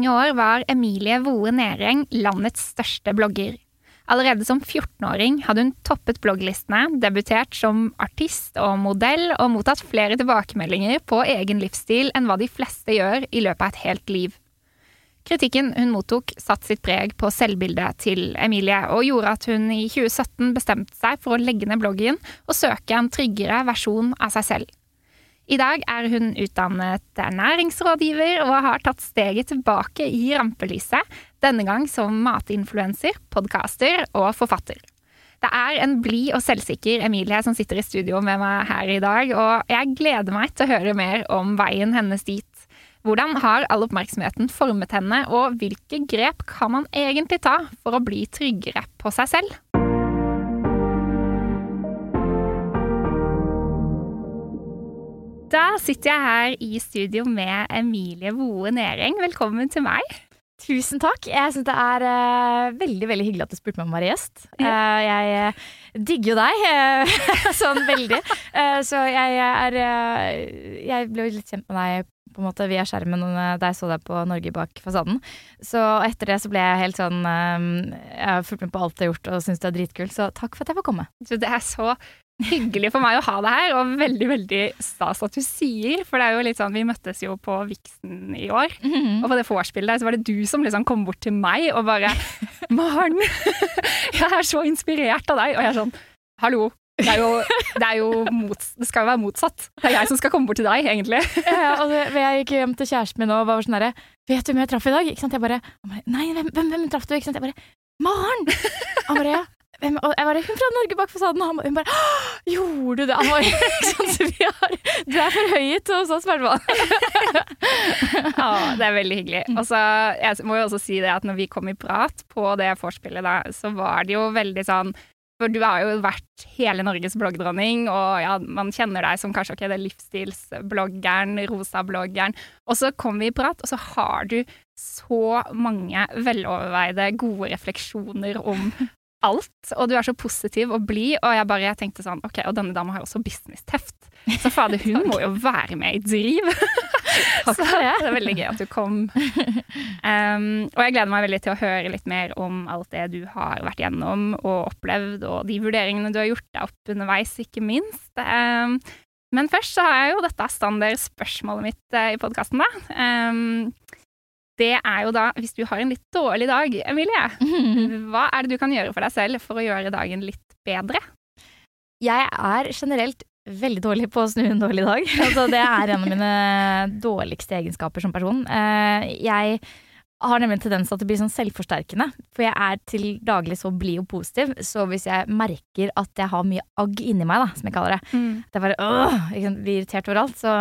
mange år var Emilie Voe Næreng landets største blogger. Allerede som 14-åring hadde hun toppet blogglistene, debutert som artist og modell og mottatt flere tilbakemeldinger på egen livsstil enn hva de fleste gjør i løpet av et helt liv. Kritikken hun mottok, satte sitt preg på selvbildet til Emilie, og gjorde at hun i 2017 bestemte seg for å legge ned bloggen og søke en tryggere versjon av seg selv. I dag er hun utdannet ernæringsrådgiver og har tatt steget tilbake i rampelyset, denne gang som matinfluenser, podcaster og forfatter. Det er en blid og selvsikker Emilie som sitter i studio med meg her i dag, og jeg gleder meg til å høre mer om veien hennes dit. Hvordan har all oppmerksomheten formet henne, og hvilke grep kan man egentlig ta for å bli tryggere på seg selv? Da sitter jeg her i studio med Emilie Boe Nering. Velkommen til meg. Tusen takk. Jeg syns det er uh, veldig veldig hyggelig at du spurte meg om å være gjest. Uh, jeg uh, digger jo deg, sånn veldig. så jeg er Jeg ble jo litt kjent med deg på en måte via skjermen da jeg så deg på Norge bak fasaden. Så etter det så ble jeg helt sånn Jeg har fulgt med på alt du har gjort og syns det er dritkult, så takk for at jeg får komme. Det er så hyggelig for meg å ha deg her, og veldig veldig stas at du sier. For det er jo litt sånn, vi møttes jo på Vixen i år, mm -hmm. og på det vorspielet der så var det du som liksom kom bort til meg og bare 'Maren, jeg er så inspirert av deg.' Og jeg er sånn 'Hallo, det, er jo, det, er jo mot, det skal jo være motsatt. Det er jeg som skal komme bort til deg, egentlig. ja, og det, jeg gikk hjem til kjæresten min og var sånn herre 'Vet du hvem jeg traff i dag?' Ikke sant? Jeg bare 'Nei, hvem, hvem, hvem traff du?' Ikke sant? Jeg bare 'Maren!' Han bare hvem, og jeg bare 'Hun fra Norge bak fasaden', og hun bare 'Gjorde du det?' Han var sånn som vi har, du er forhøyet hos oss, i hvert fall. ja, det er veldig hyggelig. Og så jeg må jo også si det at når vi kom i prat på det vorspielet, da, så var det jo veldig sånn for du har jo vært hele Norges bloggdronning, og ja, man kjenner deg som kanskje ok, det er livsstilsbloggeren, rosabloggeren. Og så kom vi i prat, og så har du så mange veloverveide, gode refleksjoner om alt, og du er så positiv og blid, og jeg bare jeg tenkte sånn Ok, og denne dama har jo også business-teft, så fader, hun må jo være med i Driv! så det er veldig gøy at du kom. Um, og jeg gleder meg veldig til å høre litt mer om alt det du har vært gjennom og opplevd, og de vurderingene du har gjort deg opp underveis, ikke minst. Um, men først så har jeg jo dette standardspørsmålet mitt uh, i podkasten, da. Um, det er jo da hvis du har en litt dårlig dag, Emilie. Hva er det du kan gjøre for deg selv for å gjøre dagen litt bedre? Jeg er generelt veldig dårlig på å snu en dårlig dag. Altså, det er en av mine dårligste egenskaper som person. Eh, jeg har nemlig en tendens til at det blir sånn selvforsterkende. For jeg er til daglig så blid og positiv, så hvis jeg merker at jeg har mye agg inni meg, da, som jeg kaller det, mm. at jeg bare øh, blir irritert overalt, så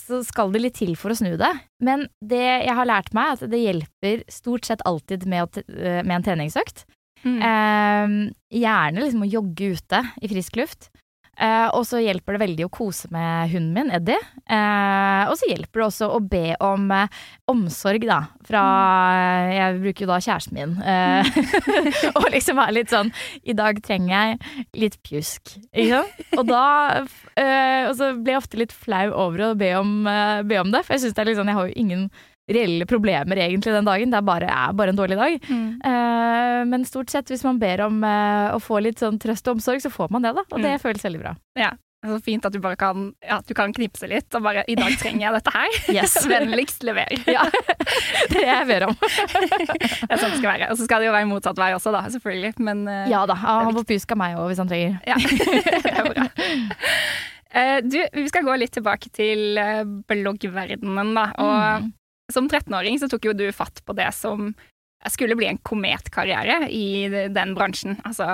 så skal det litt til for å snu det. Men det jeg har lært meg, at det hjelper stort sett alltid med, eh, med en treningsøkt. Mm. Eh, gjerne liksom å jogge ute i frisk luft. Uh, og så hjelper det veldig å kose med hunden min, Eddie. Eh, og så hjelper det også å be om eh, omsorg, da. Fra Jeg bruker jo da kjæresten min. Mm. og liksom være litt sånn I dag trenger jeg litt pjusk. Ikke sant? Og da Og så blir jeg ofte litt flau over å be om, be om det, for jeg syns det er litt sånn Jeg har jo ingen reelle problemer egentlig den dagen. Det er bare, er bare en dårlig dag. Mm. Uh, men stort sett, hvis man ber om uh, å få litt sånn trøst og omsorg, så får man det, da. Og mm. det føles veldig bra. Ja. Så fint at du bare kan, ja, du kan knipse litt og bare 'I dag trenger jeg dette her'. Yes. Vennligst lever. Ja. Det er jeg ber om. det er sånn det skal være. Og så skal det jo være motsatt vei også, da, selvfølgelig. Men uh, Ja da. Han får pjusk av meg òg, hvis han trenger. Ja, det er bra. du, vi skal gå litt tilbake til bloggverdenen, da. Og mm som 13-åring så tok jo du fatt på det som skulle bli en kometkarriere i den bransjen, altså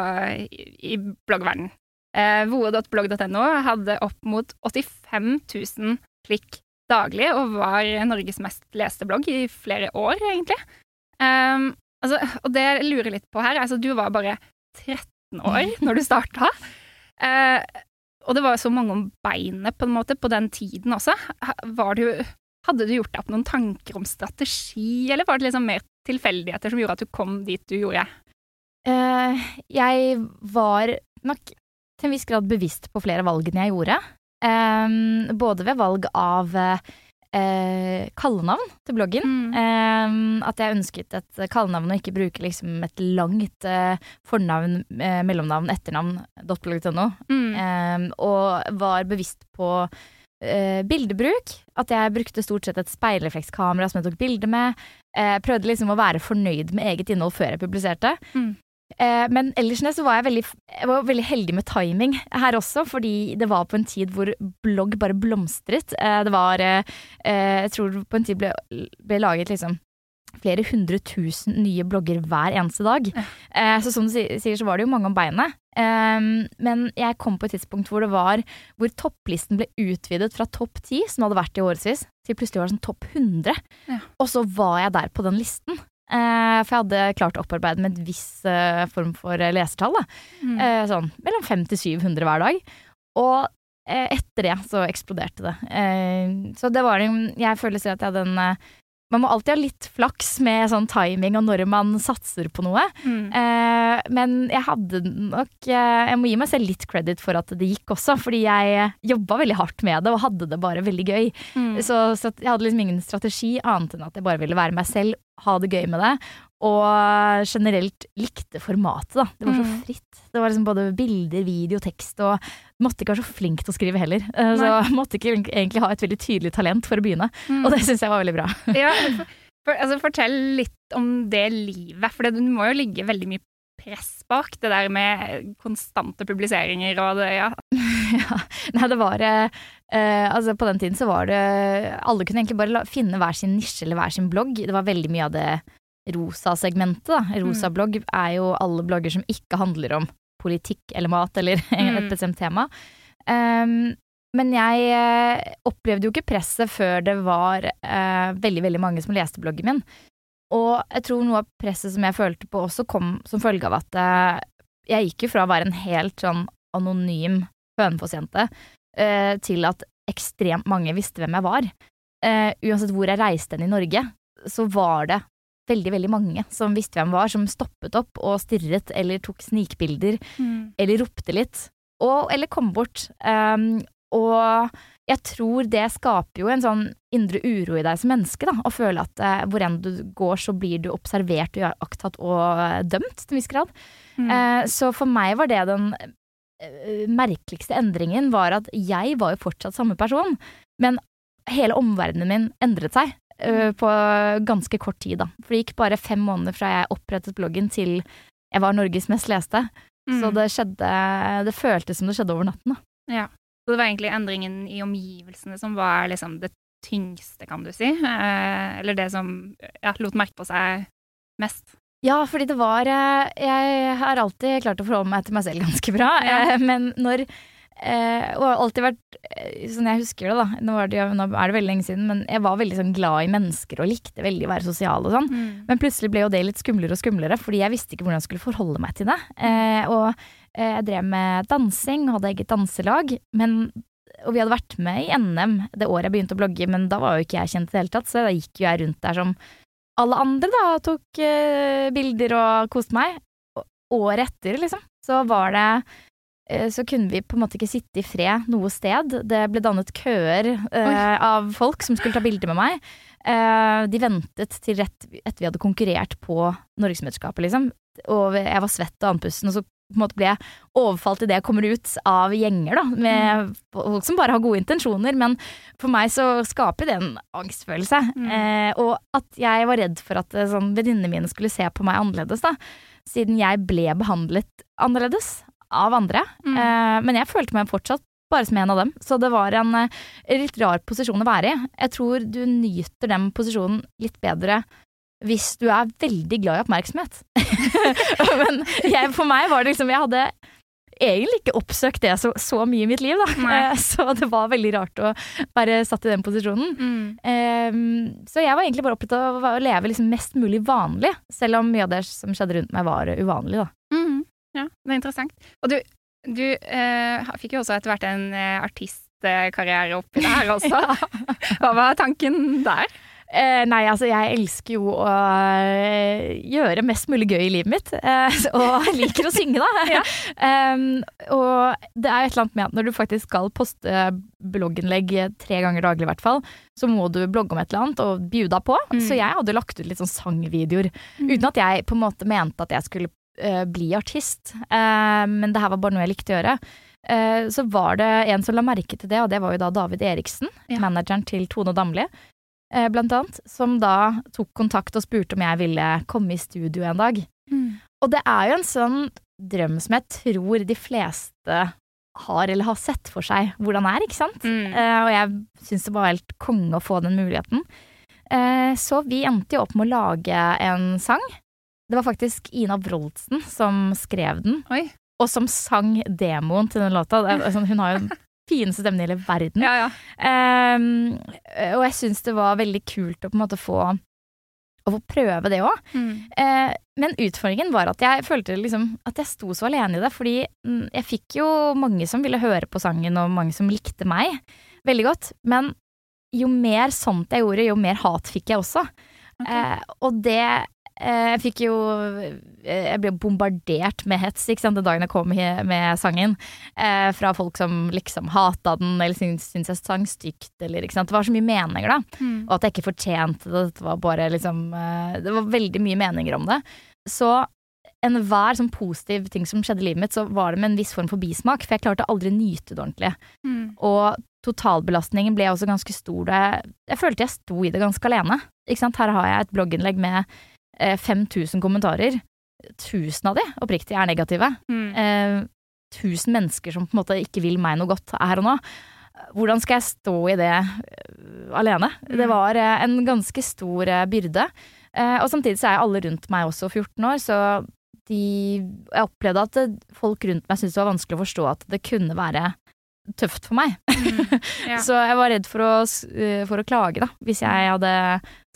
i, bloggverdenen. Eh, Voe.blogg.no hadde opp mot 85 000 klikk daglig og var Norges mest leste blogg i flere år, egentlig. Um, altså, og det jeg lurer litt på her, altså du var bare 13 år når du starta. Uh, og det var så mange om beinet på en måte på den tiden også. Var du hadde du gjort deg opp noen tanker om strategi, eller var det liksom mer tilfeldigheter som gjorde at du kom dit du gjorde? Uh, jeg var nok til en viss grad bevisst på flere valgene jeg gjorde. Um, både ved valg av uh, kallenavn til bloggen. Mm. Um, at jeg ønsket et kallenavn og ikke bruke liksom et langt uh, fornavn, mellomnavn, etternavn, .blogg.no. Mm. Um, og var bevisst på eh, bildebruk. At jeg brukte stort sett et speilreflekskamera som jeg tok bilde med. Eh, prøvde liksom å være fornøyd med eget innhold før jeg publiserte. Mm. Eh, men ellers så var jeg, veldig, jeg var veldig heldig med timing her også, fordi det var på en tid hvor blogg bare blomstret. Eh, det var eh, Jeg tror på en tid ble, ble laget liksom flere hundre tusen nye blogger hver eneste dag. Eh, så som du sier, så var det jo mange om beinet. Eh, men jeg kom på et tidspunkt hvor det var Hvor topplisten ble utvidet fra topp ti, som hadde vært i årevis, til plutselig var det sånn topp 100. Ja. Og så var jeg der på den listen. Eh, for jeg hadde klart å opparbeide med en viss eh, form for eh, lesertall. Mm. Sånn mellom 500 til 700 hver dag. Og etter det så eksploderte det. Så det var en Jeg føler at jeg hadde en Man må alltid ha litt flaks med sånn timing og når man satser på noe. Mm. Eh, men jeg hadde nok eh, Jeg må gi meg selv litt credit for at det gikk også, fordi jeg jobba veldig hardt med det og hadde det bare veldig gøy. Mm. Så, så jeg hadde liksom ingen strategi annet enn at jeg bare ville være meg selv, ha det gøy med det. Og generelt likte formatet, da. Det var så Mm. fritt. Det var liksom både bilder, video, tekst, og måtte ikke være så flink til å skrive heller. Eh, Så måtte ikke egentlig ha et veldig tydelig talent for å begynne, Mm. og det syns jeg var veldig bra. Ja, for, for, altså, fortell litt om det livet, for det må jo ligge veldig mye press bak det der med konstante publiseringer og det, ja. ja. Nei, det var eh, eh, Altså, på den tiden så var det Alle kunne egentlig bare la, finne hver sin nisje eller hver sin blogg. Det var veldig mye av det rosa segmentet, da. Rosa blogg er jo alle blogger som ikke handler om politikk eller mat eller et Mm. bestemt tema. Um, men jeg eh, opplevde jo ikke presset før det var uh, veldig, veldig mange som leste bloggen min. Og jeg tror noe av presset som jeg følte på også kom som følge av at uh, jeg gikk jo fra å være en helt sånn anonym Hønefoss-jente uh, til at ekstremt mange visste hvem jeg var. Uansett hvor jeg reiste hen i Norge, så var det veldig, veldig mange som visste hvem var, som stoppet opp og stirret eller tok snikbilder Mm. eller ropte litt, og, eller kom bort. Um, og jeg tror det skaper jo en sånn indre uro i deg som menneske, da, å føle at eh, hvor enn du går, så blir du observert og iakttatt og eh, dømt til en viss grad. Mm. Eh, så for meg var det den eh, merkeligste endringen, var at jeg var jo fortsatt samme person, men hele omverdenen min endret seg på ganske kort tid, da. For det gikk bare fem måneder fra jeg opprettet bloggen til jeg var Norges mest leste. Så Mm. det skjedde Det føltes som det skjedde over natten, da. Ja. Så det var egentlig endringen i omgivelsene som var liksom det tyngste, kan du si. Eh, eller det som ja, lot merke på seg mest. Ja, fordi det var eh, Jeg har alltid klart å forholde meg til meg selv ganske bra, Ja. eh, men når eh, Og har alltid vært eh, sånn jeg husker det, da. Nå, det, nå er det veldig lenge siden, men jeg var veldig sånn glad i mennesker og likte veldig å være sosial og sånn. Men plutselig ble jo det litt skumlere og skumlere, fordi jeg visste ikke hvordan jeg skulle forholde meg til det. Eh, og eh, jeg drev med dansing, hadde eget danselag, men og vi hadde vært med i NM det året jeg begynte å blogge, men da var jo ikke jeg kjent i det hele tatt, så da gikk jo jeg rundt der som alle andre, da, og tok eh, bilder og koste meg. Og året etter, liksom, så var det så kunne vi på en måte ikke sitte i fred noe sted. Det ble dannet køer eh, av folk som skulle ta bilder med meg. Eh, de ventet til rett etter vi hadde konkurrert på Norgesmesterskapet, liksom. Og jeg var svett og andpusten, og så ble jeg overfalt idet jeg kommer ut av gjenger, da, med folk som bare har gode intensjoner. Men for meg så skaper det en angstfølelse. Mm. Eh, og at jeg var redd for at eh, sånn, venninnene mine skulle se på meg annerledes, da. Siden jeg ble behandlet annerledes av andre. Mm. Eh, men jeg følte meg fortsatt bare som en av dem. Så det var en eh, litt rar posisjon å være i. Jeg tror du nyter den posisjonen litt bedre hvis du er veldig glad i oppmerksomhet. Men jeg, for meg var det liksom Jeg hadde egentlig ikke oppsøkt det så, så mye i mitt liv, da. Så det var veldig rart å være satt i den posisjonen. Mm. Ehm, så jeg var egentlig bare opptatt av å leve liksom mest mulig vanlig, selv om mye av det som skjedde rundt meg var uvanlig, da. Mhm. Ja, det er interessant. Og du, du eh, fikk jo også etter hvert en eh, artistkarriere oppi det her også. Hva var tanken der? Eh, nei, altså jeg elsker jo å eh, gjøre mest mulig gøy i livet mitt. Eh, og liker å synge, da. Ja. um, og det er et eller annet med at når du faktisk skal poste blogginnlegg tre ganger daglig, i hvert fall, så må du blogge om et eller annet og bjuda på. Mm. Så jeg hadde lagt ut litt sånn sangvideoer. Mm. Uten at jeg på en måte mente at jeg skulle eh, bli artist. Eh, men det her var bare noe jeg likte å gjøre. Eh, så var det en som la merke til det, og det var jo da David Eriksen, Ja. manageren til Tone Damli, blant annet, som da tok kontakt og spurte om jeg ville komme i studio en dag. Mm. Og det er jo en sånn drøm som jeg tror de fleste har eller har sett for seg hvordan er, ikke sant? Mm. Og jeg syns det var helt konge å få den muligheten. Så vi endte jo opp med å lage en sang. Det var faktisk Ina Wroldsen som skrev den, Oi. og som sang demoen til den låta. Sånn, hun har jo den fineste stemmen i hele verden. Ja, ja. Um, og jeg syns det var veldig kult å på en måte få, å få prøve det òg. Mm. Eh, men utfordringen var at jeg følte liksom at jeg sto så alene i det, fordi mm, jeg fikk jo mange som ville høre på sangen, og mange som likte meg veldig godt. Men jo mer sånt jeg gjorde, jo mer hat fikk jeg også. Okay. Eh, og det Jeg fikk jo eh, Jeg ble bombardert med hets ikke sant, den dagen jeg kom med sangen. Eh, fra folk som liksom hata den, eller syntes, jeg sang stygt, eller ikke sant. Det var så mye meninger, da. Mm. Og at jeg ikke fortjente det. Det var bare liksom eh, Det var veldig mye meninger om det. Så enhver sånn positiv ting som skjedde i livet mitt, så var det med en viss form for bismak, for jeg klarte aldri å nyte det ordentlig. Mm. Og totalbelastningen ble også ganske stor da jeg, jeg følte jeg sto i det ganske alene. Her har jeg et blogginnlegg med eh, 5000 kommentarer. Tusen av de oppriktig er negative. Mm. Eh, tusen mennesker som på en måte ikke vil meg noe godt her og nå. Hvordan skal jeg stå i det eh, alene? Det Mm. var eh, en ganske stor eh, byrde. Eh, og samtidig så er alle rundt meg også 14 år, så de Jeg opplevde at folk rundt meg syntes det var vanskelig å forstå at det kunne være tøft for meg. Mm. Ja. Så jeg var redd for å, eh, for å klage, da, hvis jeg hadde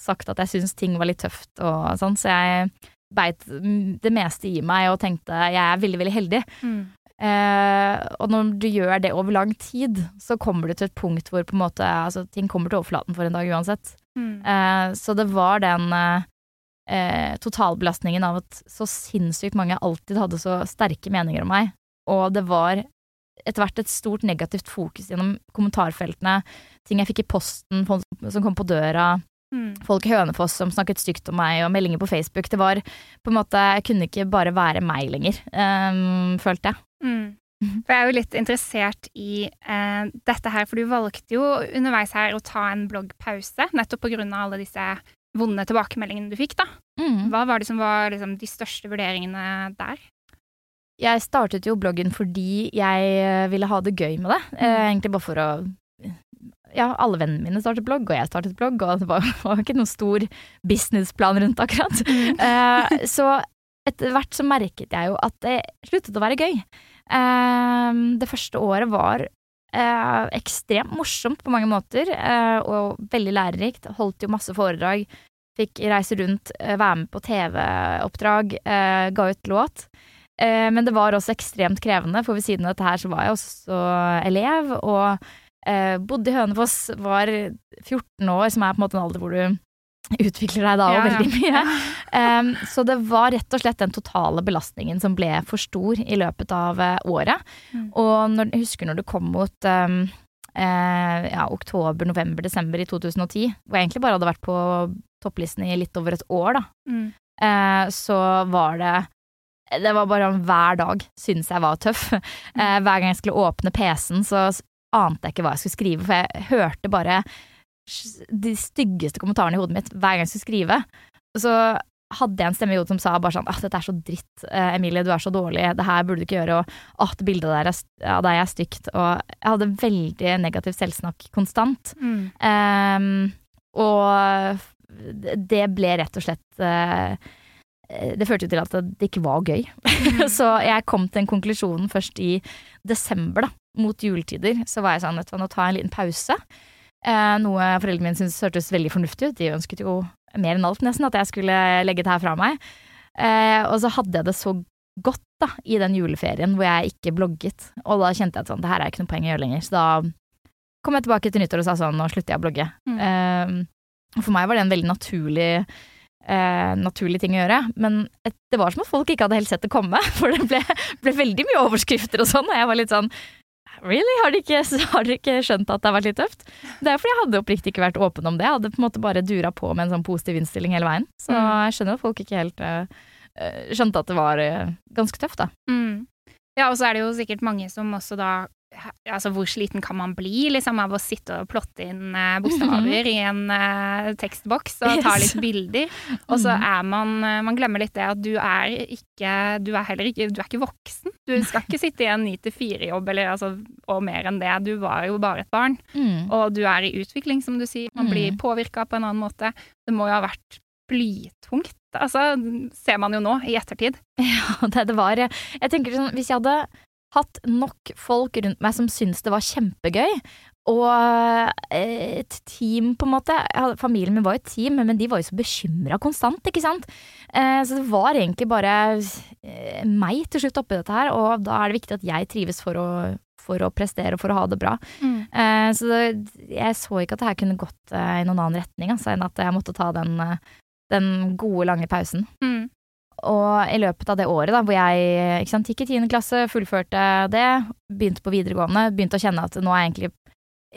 sagt at jeg syntes ting var litt tøft og sånn. Så jeg beit mm, det meste i meg og tenkte jeg er veldig, veldig heldig. Mm. Eh, og når du gjør det over lang tid, så kommer du til et punkt hvor måte, altså, ting kommer til overflaten for en dag uansett. Mm. Eh, så det var den eh, totalbelastningen av at så sinnssykt mange alltid hadde så sterke meninger om meg, og det var etter hvert et stort negativt fokus gjennom kommentarfeltene, ting jeg fikk i posten, folk som kom på døra, Mm. folk i Hønefoss som snakket stygt om meg, og meldinger på Facebook. Det var på en måte Jeg kunne ikke bare være meg lenger, um, følte jeg. Mm. For jeg er jo litt interessert i eh, dette her, for du valgte jo underveis her å ta en bloggpause, nettopp på grunn av alle disse vonde tilbakemeldingene du fikk, da. Mm. Hva var det som var liksom, de største vurderingene der? Jeg startet jo bloggen fordi jeg eh, ville ha det gøy med det. Eh, Mm. egentlig bare for å Ja, alle vennene mine startet blogg, og jeg startet blogg, og det var, var ikke noen stor businessplan rundt akkurat. Eh, så etter hvert så merket jeg jo at det sluttet å være gøy. Det første året var ekstremt morsomt på mange måter, og veldig lærerikt. Holdt jo masse foredrag, fikk reise rundt, være med på TV-oppdrag, ga ut låt. Eh, men det var også ekstremt krevende, for ved siden av dette her så var jeg også elev, og eh, bodde i Hønefoss, var 14 år, som er på en måte en alder hvor du utvikler deg da Ja, og ja. veldig mye. Um, så det var rett og slett den totale belastningen som ble for stor i løpet av eh, året. Mm. Og når, jeg husker når det kom mot um, eh, ja, oktober, november, desember i 2010, hvor jeg egentlig bare hadde vært på topplisten i litt over et år, da, Mm. eh, så var det det var bare hver dag syntes jeg var tøff. Eh, hver gang jeg skulle åpne PC-en, så ante jeg ikke hva jeg skulle skrive, for jeg hørte bare de styggeste kommentarene i hodet mitt hver gang jeg skulle skrive. Så hadde jeg en stemme i hodet som sa bare sånn ah, 'dette er så dritt, eh, Emilie, du er så dårlig, det her burde du ikke gjøre', og 'ah, det bildet der av deg er stygt', og jeg hadde veldig negativt selvsnakk konstant. Mm. Ehm, og det ble rett og slett eh, Det førte jo til at det ikke var gøy. så jeg kom til den konklusjonen først i desember, da, mot juletider. Så var jeg sånn, vet du hva, nå tar jeg en liten pause. Eh, noe foreldrene mine syntes hørtes veldig fornuftig ut. De ønsket jo mer enn alt, nesten, at jeg skulle legge det her fra meg. Eh, og så hadde jeg det så godt da, i den juleferien hvor jeg ikke blogget. Og da kjente jeg at sånn, det her er ikke noe poeng å gjøre lenger. Så da kom jeg tilbake til nyttår og sa sånn, nå slutter jeg å blogge. Mm. Eh, For meg var det en veldig naturlig eh, naturlig ting å gjøre. Men et, det var som at folk ikke hadde helt sett det komme. For det ble, ble veldig mye overskrifter og sånn, og jeg var litt sånn Really? Har dere ikke, de ikke skjønt at det har vært litt tøft? Det er fordi jeg hadde oppriktig ikke vært åpen om det. Jeg hadde på en måte bare dura på med en sånn positiv innstilling hele veien. Så Mm. jeg skjønner at folk ikke helt eh, eh, skjønte at det var eh, ganske tøft, da. Mm. Ja, og så er det jo sikkert mange som også da Altså, hvor sliten kan man bli liksom, av å sitte og plotte inn eh, bokstaver i en eh, tekstboks og ta litt bilder? Og så er man eh, Man glemmer litt det at du er ikke Du er heller ikke Du er ikke voksen. Du skal ikke sitte i en ni til fire-jobb eller altså, og mer enn det. Du var jo bare et barn. Mm. Og du er i utvikling, som du sier. Man blir Mm. påvirka på en annen måte. Det må jo ha vært blytungt. Altså, ser man jo nå, i ettertid. Ja, det, det var Jeg tenker sånn, hvis jeg hadde hatt nok folk rundt meg som syntes det var kjempegøy, og eh, et team, på en måte Familien min var jo et team, men de var jo så bekymra konstant, ikke sant. Eh, så det var egentlig bare eh, meg til slutt oppi dette her, og da er det viktig at jeg trives for å, for å prestere og for å ha det bra. Mm. så det, jeg så ikke at det her kunne gått i noen annen retning, altså, enn at jeg måtte ta den, den gode, lange pausen. Mm. Og i løpet av det året da, hvor jeg ikke sant, gikk i tiende klasse, fullførte det, begynte på videregående, begynte å kjenne at nå er jeg egentlig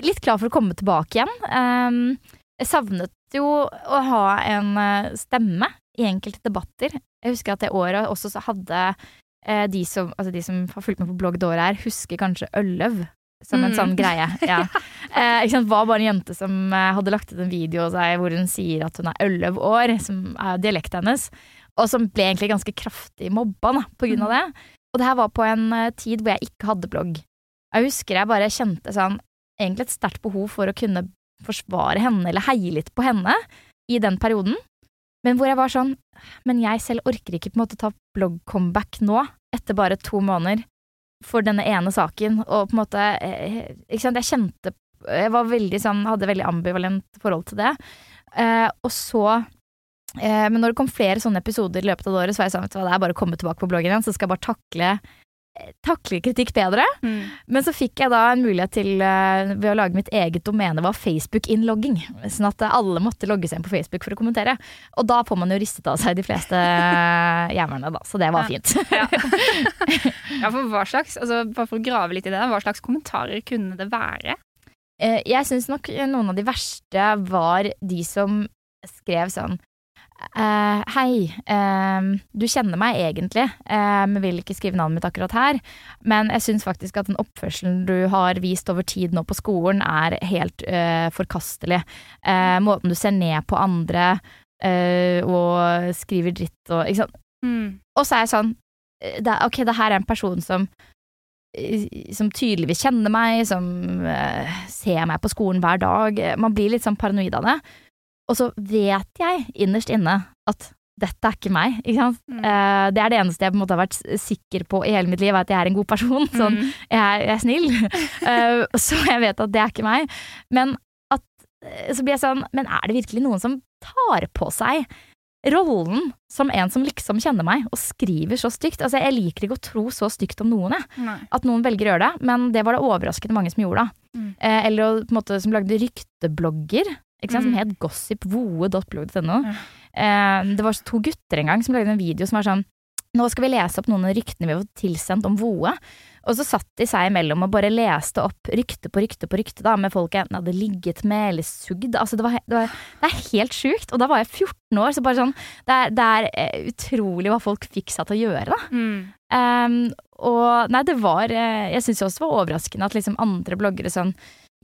litt klar for å komme tilbake igjen. Um, jeg savnet jo å ha en eh, stemme i enkelte debatter. Jeg husker at det året også så hadde eh, de, som, altså de som har fulgt med på blogg det året her, husker kanskje Ølløv. Som en Mm. sånn greie. Ja. Eh, ikke sant, var bare en jente som eh, hadde lagt ut en video av seg hvor hun sier at hun er Ølløv-år, som er dialekten hennes. Og som ble egentlig ganske kraftig mobba da, på grunn av det. Og det her var på en eh, tid hvor jeg ikke hadde blogg. Jeg husker jeg bare kjente sånn egentlig et sterkt behov for å kunne forsvare henne eller heie litt på henne i den perioden. Men hvor jeg var sånn Men jeg selv orker ikke på en måte ta blogg-comeback nå, etter bare to måneder, for denne ene saken. Og på en måte eh, Ikke sant, jeg kjente Jeg var veldig sånn Hadde veldig ambivalent forhold til det. Eh, og så eh, Men når det kom flere sånne episoder i løpet av året, så var jeg sånn at det er bare å komme tilbake på bloggen igjen, så skal jeg bare takle eh, Takle kritikk bedre. Mm. Men så fikk jeg da en mulighet til, uh, ved å lage mitt eget domene, var Facebook-innlogging. Sånn at eh, alle måtte logge seg inn på Facebook for å kommentere. Og da får man jo ristet av seg de fleste eh, jævlene, da. Så det var fint. Ja. ja, for hva slags, altså, bare for å grave litt i det, hva slags kommentarer kunne det være? Uh, Jeg syns nok noen av de verste var de som skrev sånn eh, Hei, uh, du kjenner meg egentlig, uh, men vil ikke skrive navnet mitt akkurat her. Men jeg syns faktisk at den oppførselen du har vist over tid nå på skolen, er helt forkastelig. Måten du ser ned på andre og skriver dritt og ikke sant. Mm. Og så er jeg sånn det, Ok, det her er en person som som tydeligvis kjenner meg, som ser meg på skolen hver dag. Man blir litt sånn paranoid av det. Og så vet jeg innerst inne at dette er ikke meg. Ikke? Mm. uh, det er det eneste jeg på en måte har vært sikker på i hele mitt liv, at jeg er en god person. Sånn, Mm. jeg, er, jeg er snill. uh, så jeg vet at det er ikke meg. Men at, eh, så blir jeg sånn Men er det virkelig noen som tar på seg rollen som en som liksom kjenner meg, og skriver så stygt? Altså, jeg liker ikke å tro så stygt om noen, jeg. Nei. At noen velger å gjøre det, men det var det overraskende mange som gjorde, da. Mm. Eh, eller på en måte som lagde rykteblogger. Ikke sant, Som Mm. het gossipvoe.blogg.no. Eh, det var to gutter en gang som lagde en video som var sånn Nå skal vi lese opp noen av ryktene vi har fått tilsendt om Voe. Og så satt de seg imellom og bare leste opp rykte på rykte på rykte da, med folk jeg enten hadde ligget med eller sugd. Altså, det, var, det, var, det er helt sjukt. Og da var jeg 14 år, så bare sånn Det er, det er eh, utrolig hva folk fikk seg til å gjøre, da. Mm. Um, og nei, det var eh, Jeg syns også det var overraskende at liksom andre bloggere sånn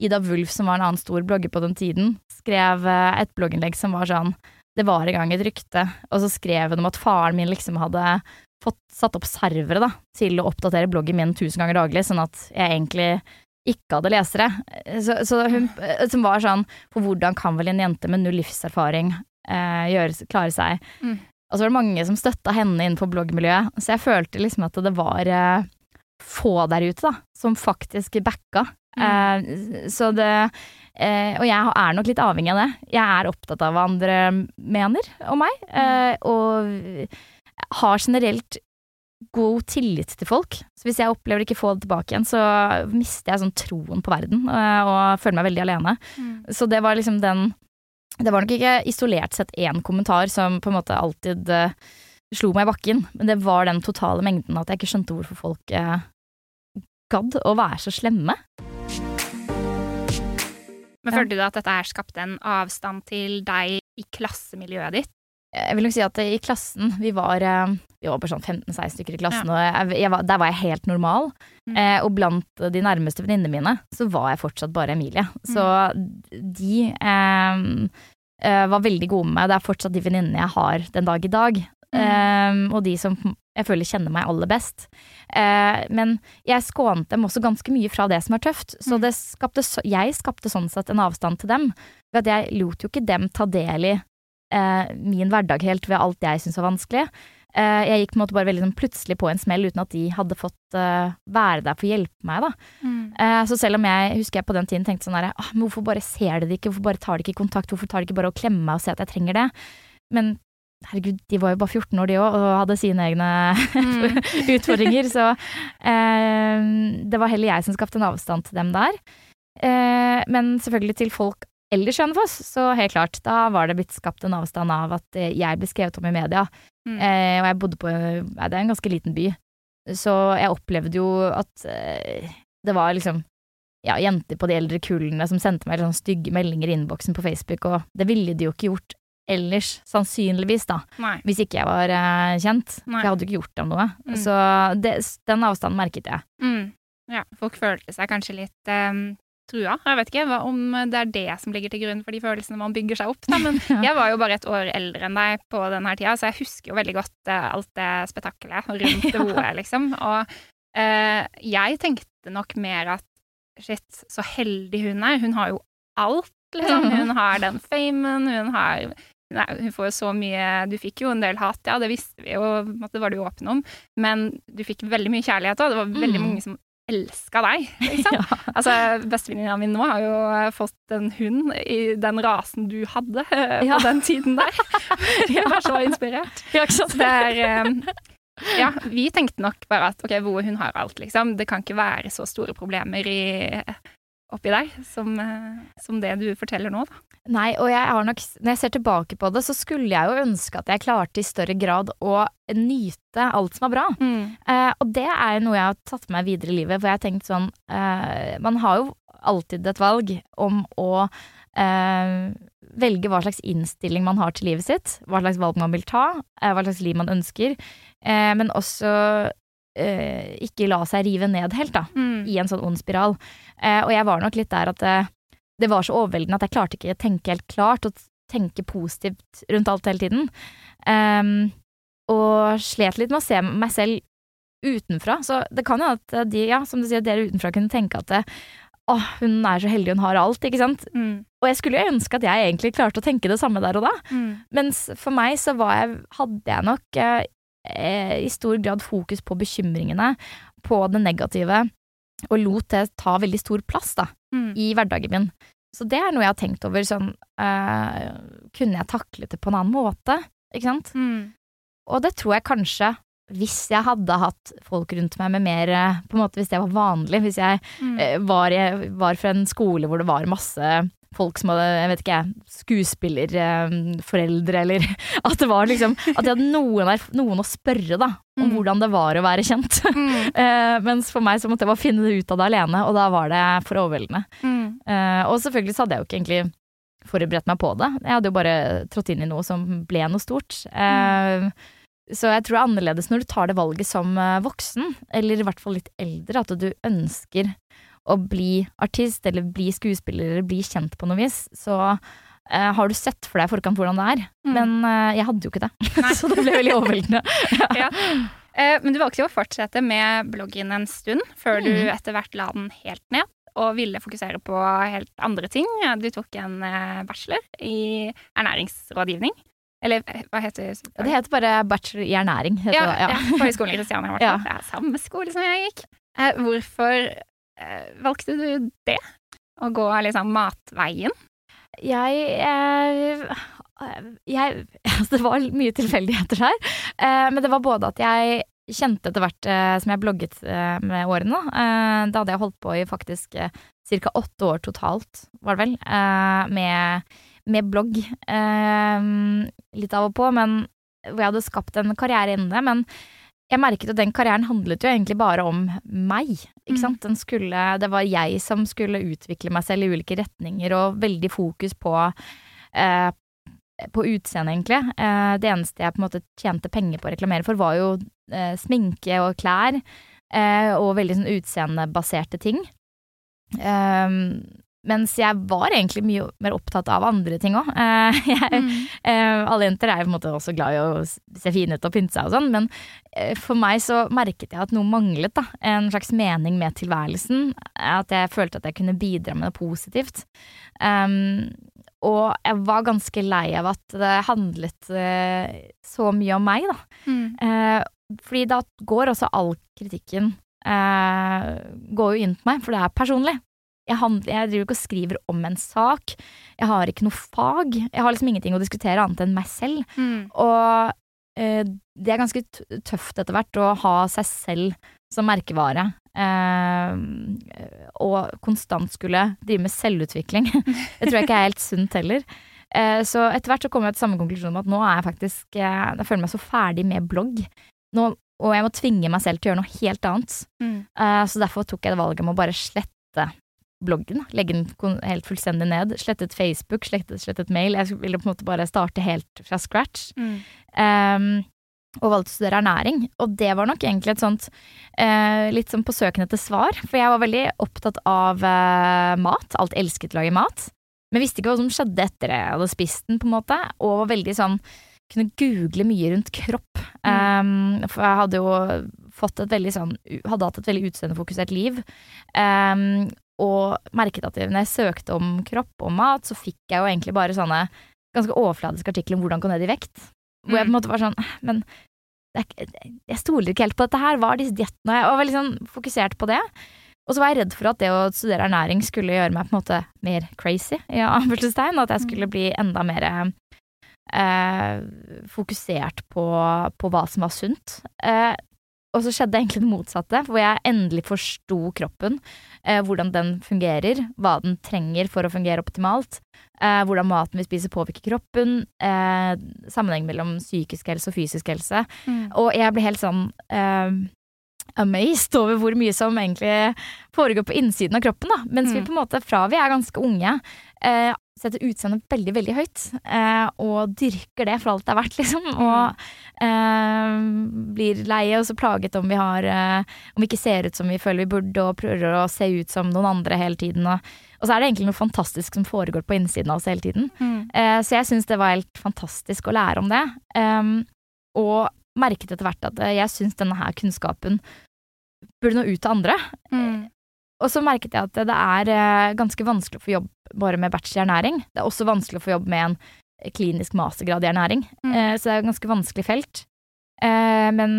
Ida Wulf, som var en annen stor blogger på den tiden, skrev eh, et blogginnlegg som var sånn Det var en gang et rykte, og så skrev hun om at faren min liksom hadde fått satt opp servere da, til å oppdatere bloggen min tusen ganger daglig, sånn at jeg egentlig ikke hadde lesere. Så, så hun, eh, som var sånn For hvordan kan vel en jente med null livserfaring eh, gjøre, klare seg? Mm. Og så var det mange som støtta henne innenfor bloggmiljøet, så jeg følte liksom at det var eh, få der ute, da, som faktisk backa. Eh, så det eh, Og jeg er nok litt avhengig av det. Jeg er opptatt av hva andre mener om meg, eh, og har generelt god tillit til folk. Så hvis jeg opplever ikke få det tilbake igjen, så mister jeg sånn troen på verden, og føler meg veldig alene. Mm. Så det var liksom den Det var nok ikke isolert sett én kommentar som på en måte alltid uh, slo meg i bakken, men det var den totale mengden at jeg ikke skjønte hvorfor folk uh, gadd å være så slemme. Men Ja. følte du at dette her skapte en avstand til deg i klassemiljøet ditt? Jeg vil nok si at i klassen, vi var, eh, vi var bare sånn 15-16 stykker i klassen, og jeg, var, der var jeg helt normal. Mm. Eh, og blant de nærmeste venninnene mine, så var jeg fortsatt bare Emilie. Så de eh, eh, var veldig gode med meg. Det er fortsatt de venninnene jeg har den dag i dag. Eh, og de som jeg føler kjenner meg aller best. Eh, men jeg skånte dem også ganske mye fra det som er tøft. Så Mm. det skapte, jeg skapte sånn sett en avstand til dem. Ved at jeg lot jo ikke dem ta del i eh, min hverdag helt ved alt jeg syntes var vanskelig. Eh, jeg gikk på en måte bare veldig sånn plutselig på en smell uten at de hadde fått eh, være der for å hjelpe meg. da. Mm. Eh, så selv om jeg husker jeg på den tiden tenkte sånn herre, ah, men hvorfor bare ser de det ikke, hvorfor bare tar de ikke kontakt, hvorfor tar de ikke bare og klemmer meg og ser at jeg trenger det? Men herregud, de var jo bare 14 år de òg, og hadde sine egne Mm. utfordringer, så eh, det var heller jeg som skapte en avstand til dem der. Eh, men selvfølgelig til folk ellers i Hønefoss, så helt klart, da var det blitt skapt en avstand av at eh, jeg ble skrevet om i media, Mm. eh, og jeg bodde på det er en ganske liten by, så jeg opplevde jo at eh, det var liksom ja, jenter på de eldre kullene som sendte meg sånne stygge meldinger i innboksen på Facebook, og det ville de jo ikke gjort ellers, sannsynligvis, da, Nei. hvis ikke jeg var uh, kjent. Nei. For jeg hadde jo ikke gjort dem noe. Mm. Så det, den avstanden merket jeg. Mm. Ja, folk følte seg kanskje litt um, trua. Jeg vet ikke hva, om det er det som ligger til grunn for de følelsene man bygger seg opp. Da. Men Ja. jeg var jo bare et år eldre enn deg på denne her tida, så jeg husker jo veldig godt uh, alt det spetakkelet rundt det OL, liksom. Og uh, jeg tenkte nok mer at shit, så heldig hun er. Hun har jo alt, liksom. Hun har den famen, hun har Nei, hun får jo så mye Du fikk jo en del hat, ja, det visste vi jo, det var du åpen om, men du fikk veldig mye kjærlighet òg. Det var veldig Mm. mange som elska deg, liksom. Ja. Altså, Bestevenninna mi nå har jo eh, fått en hund i den rasen du hadde eh, Ja. på den tiden der. Jeg var så inspirert. Ja, ikke sant? Så det er eh, Ja, vi tenkte nok bare at ok, hvor hun har alt, liksom. Det kan ikke være så store problemer i, oppi deg som, eh, som det du forteller nå, da. Nei, og jeg har nok, når jeg ser tilbake på det, så skulle jeg jo ønske at jeg klarte i større grad å nyte alt som er bra. Eh, og det er jo noe jeg har tatt med meg videre i livet, for jeg har tenkt sånn eh, Man har jo alltid et valg om å eh, velge hva slags innstilling man har til livet sitt, hva slags valg man vil ta, eh, hva slags liv man ønsker, eh, men også eh, ikke la seg rive ned helt, da Mm. i en sånn ond spiral. Eh, og jeg var nok litt der at det, det var så overveldende at jeg klarte ikke å tenke helt klart og tenke positivt rundt alt hele tiden. Um, og slet litt med å se meg selv utenfra. Så det kan jo at de, ja, som du sier, dere utenfra kunne tenke at det, å, hun er så heldig, hun har alt, ikke sant. Mm. Og jeg skulle jo ønske at jeg egentlig klarte å tenke det samme der og da. Mm. Mens for meg så var jeg, hadde jeg nok eh, eh, i stor grad fokus på bekymringene, på det negative, og lot det ta veldig stor plass da, Mm. i hverdagen min. Så det er noe jeg har tenkt over, sånn eh, Kunne jeg taklet det på en annen måte? Ikke sant? Mm. Og det tror jeg kanskje, hvis jeg hadde hatt folk rundt meg med mer eh, På en måte hvis det var vanlig, hvis jeg Mm. eh, var, var fra en skole hvor det var masse folk som hadde, jeg vet ikke, skuespillerforeldre, eller at det var liksom At jeg hadde noen, noen å spørre, da, om Mm. hvordan det var å være kjent. Mm. Eh, mens for meg så måtte jeg bare finne det ut av det alene, og da var det for overveldende. Mm. Eh, og selvfølgelig så hadde jeg jo ikke egentlig forberedt meg på det. Jeg hadde jo bare trådt inn i noe som ble noe stort. Eh, Så jeg tror det er annerledes når du tar det valget som eh, voksen, eller i hvert fall litt eldre, at du ønsker å bli artist, eller bli skuespiller, eller bli kjent på noe vis. Så uh, har du sett for deg i forkant hvordan det er. Mm. Men uh, jeg hadde jo ikke det. Så det ble veldig overveldende. Ja. uh, Men du valgte jo å fortsette med bloggen en stund, før du Mm. etter hvert la den helt ned, og ville fokusere på helt andre ting. Du tok en bachelor i ernæringsrådgivning. Eller hva heter det? Det heter bare bachelor i ernæring. Heter ja, det, ja. på Høgskolen i Kristiania. Ja. Det er samme skole som jeg gikk. Hvorfor valgte du det? Å gå liksom matveien? Jeg, eh, jeg altså Det var mye tilfeldigheter her. Eh, men det var både at jeg kjente etter hvert eh, som jeg blogget eh, med årene. Eh, da hadde jeg holdt på i faktisk eh, ca. åtte år totalt, var det vel, eh, med med blogg eh, litt av og på, men hvor jeg hadde skapt en karriere innen det. Men jeg merket at den karrieren handlet jo egentlig bare om meg. Ikke Mm. sant? Den skulle, det var jeg som skulle utvikle meg selv i ulike retninger, og veldig fokus på eh, på utseende, egentlig. Eh, det eneste jeg på en måte tjente penger på å reklamere for, var jo eh, sminke og klær, eh, og veldig sånn utseendebaserte ting. Um, mens jeg var egentlig mye mer opptatt av andre ting òg. Mm. alle jenter er jo på en måte også glad i å se fine ut og pynte seg og sånn, men eh, for meg så merket jeg at noe manglet, da. En slags mening med tilværelsen. At jeg følte at jeg kunne bidra med noe positivt. Um, og jeg var ganske lei av at det handlet uh, så mye om meg, da. Mm. Uh, fordi da går også all kritikken uh, går jo inn på meg, for det er personlig. Jeg, handler, jeg driver ikke og skriver om en sak. Jeg har ikke noe fag. Jeg har liksom ingenting å diskutere annet enn meg selv. Mm. Og eh, det er ganske tøft etter hvert å ha seg selv som merkevare. Eh, og konstant skulle drive med selvutvikling. det tror jeg ikke er helt sunt heller. Eh, så etter hvert så kom jeg til samme konklusjon om at nå er jeg faktisk eh, Jeg føler meg så ferdig med blogg. Nå, og jeg må tvinge meg selv til å gjøre noe helt annet. Mm. Eh, så derfor tok jeg det valget om å bare slette bloggen. Legge den helt fullstendig ned. Slettet Facebook, slettet, slettet mail. Jeg ville på en måte bare starte helt fra scratch. Mm. Um, og valgte å studere ernæring. Og det var nok egentlig et sånt uh, litt sånn på søken etter svar. For jeg var veldig opptatt av uh, mat. Alt elsket å lage mat. Men visste ikke hva som skjedde etter jeg hadde spist den, på en måte. Og var veldig sånn Kunne google mye rundt kropp. Um, for jeg hadde jo fått et veldig sånn Hadde hatt et veldig utseendefokusert liv. Um, og merket at når jeg søkte om kropp og mat, så fikk jeg jo egentlig bare sånne ganske overfladiske artikler om hvordan gå ned i vekt. Hvor jeg på en måte var sånn Men er, jeg stoler ikke helt på dette her. Hva er disse diettene? Og Jeg var veldig sånn fokusert på det. Og så var jeg redd for at det å studere ernæring skulle gjøre meg på en måte mer crazy, i anførselstegn. At jeg skulle bli enda mer eh, fokusert på, på hva som var sunt. Eh, og så skjedde egentlig det motsatte, hvor jeg endelig forsto kroppen. Eh, hvordan den fungerer, hva den trenger for å fungere optimalt. Eh, hvordan maten vi spiser påvirker kroppen. Eh, sammenheng mellom psykisk helse og fysisk helse. Mm. Og jeg ble helt sånn eh, amazed over hvor mye som egentlig foregår på innsiden av kroppen. da. Mens vi Mm. på en måte, fra vi er ganske unge, eh, setter utseendet veldig, veldig høyt. Eh, og dyrker det for alt det er verdt, liksom. Og eh, blir leie og så plaget om vi har eh, Om vi ikke ser ut som vi føler vi burde, og prøver å se ut som noen andre hele tiden. Og, og så er det egentlig noe fantastisk som foregår på innsiden av oss hele tiden. Mm. Eh, så jeg syns det var helt fantastisk å lære om det. Um, og merket etter hvert at eh, jeg syns denne her kunnskapen burde nå ut til andre. Mm. Og så merket jeg at det er eh, ganske vanskelig å få jobb bare med bachelor i ernæring. Det er også vanskelig å få jobb med en klinisk mastergrad i ernæring. Mm. Eh, så det er et ganske vanskelig felt. Eh, men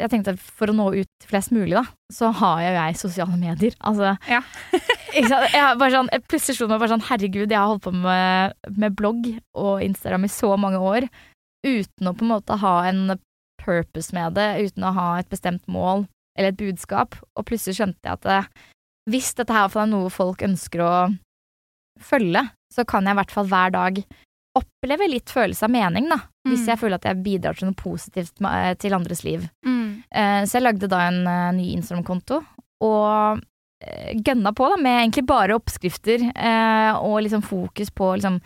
jeg tenkte at for å nå ut til flest mulig, da, så har jo jeg sosiale medier. Altså Ja. Jeg bare sånn, jeg plutselig slo meg bare sånn Herregud, jeg har holdt på med, med blogg og Instagram i så mange år uten å på en måte ha en purpose med det, uten å ha et bestemt mål eller et budskap. Og plutselig skjønte jeg at det, hvis dette her er noe folk ønsker å følge, så kan jeg i hvert fall hver dag oppleve litt følelse av mening, da. Hvis Mm. jeg føler at jeg bidrar til noe positivt til andres liv. Mm. Eh, Så jeg lagde da en eh, ny Instagram-konto, og eh, gønna på da, med egentlig bare oppskrifter eh, og liksom fokus på liksom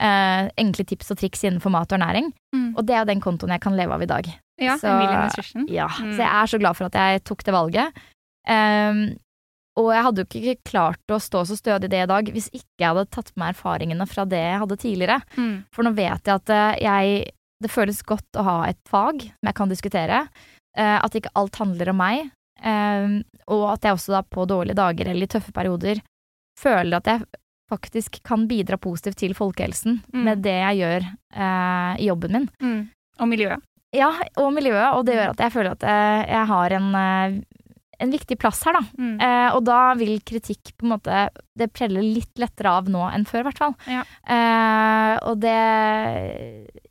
eh, enkle tips og triks innenfor mat og ernæring. Mm. Og det er den kontoen jeg kan leve av i dag. Ja, Så- Ja, Mm. Så jeg er så glad for at jeg tok det valget. Ehm, og jeg hadde jo ikke klart å stå så stødig i det i dag hvis ikke jeg hadde tatt med erfaringene fra det jeg hadde tidligere. Mm. For nå vet jeg at eh, jeg Det føles godt å ha et fag som jeg kan diskutere. eh, at ikke alt handler om meg. eh, og at jeg også da på dårlige dager eller i tøffe perioder føler at jeg faktisk kan bidra positivt til folkehelsen Mm. med det jeg gjør eh, i jobben min. Mm. Og miljøet. Ja, og miljøet, og det gjør at jeg føler at jeg, har en, en viktig plass her, da. Mm. Eh, og da vil kritikk på en måte Det preller litt lettere av nå enn før, i hvert fall. Ja. Eh, og det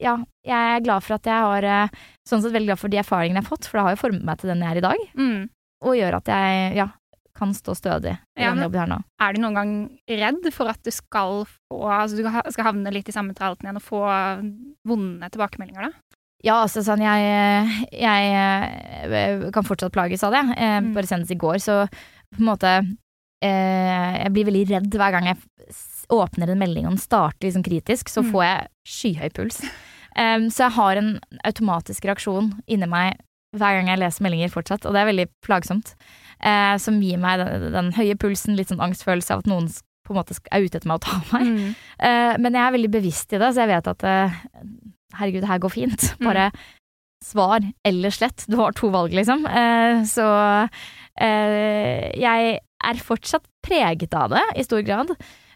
Ja, jeg er glad for at jeg har eh, Sånn sett veldig glad for de erfaringene jeg har fått, for det har jo formet meg til den jeg er i dag. Mm. Og gjør at jeg ja, kan stå stødig i Ja, den jobben har nå. Er du noen gang redd for at du skal få Altså du skal havne litt i samme tralten igjen og få vonde tilbakemeldinger, da? Ja, altså sånn, jeg, jeg eh, kan fortsatt plages av det. Eh, Mm. Bare senest i går, så på en måte eh, Jeg blir veldig redd hver gang jeg åpner en melding og den starter liksom kritisk, så Mm. får jeg skyhøy puls. Um, så jeg har en automatisk reaksjon inni meg hver gang jeg leser meldinger fortsatt, og det er veldig plagsomt. Eh, som gir meg den, den høye pulsen, litt sånn angstfølelse av at noen på en måte er ute etter meg og tar meg. Mm. Eh, men jeg er veldig bevisst i det, så jeg vet at eh, herregud, det her går fint. Mm. Bare svar eller slett. Du har to valg, liksom. Eh, så eh, jeg er fortsatt preget av det, i stor grad.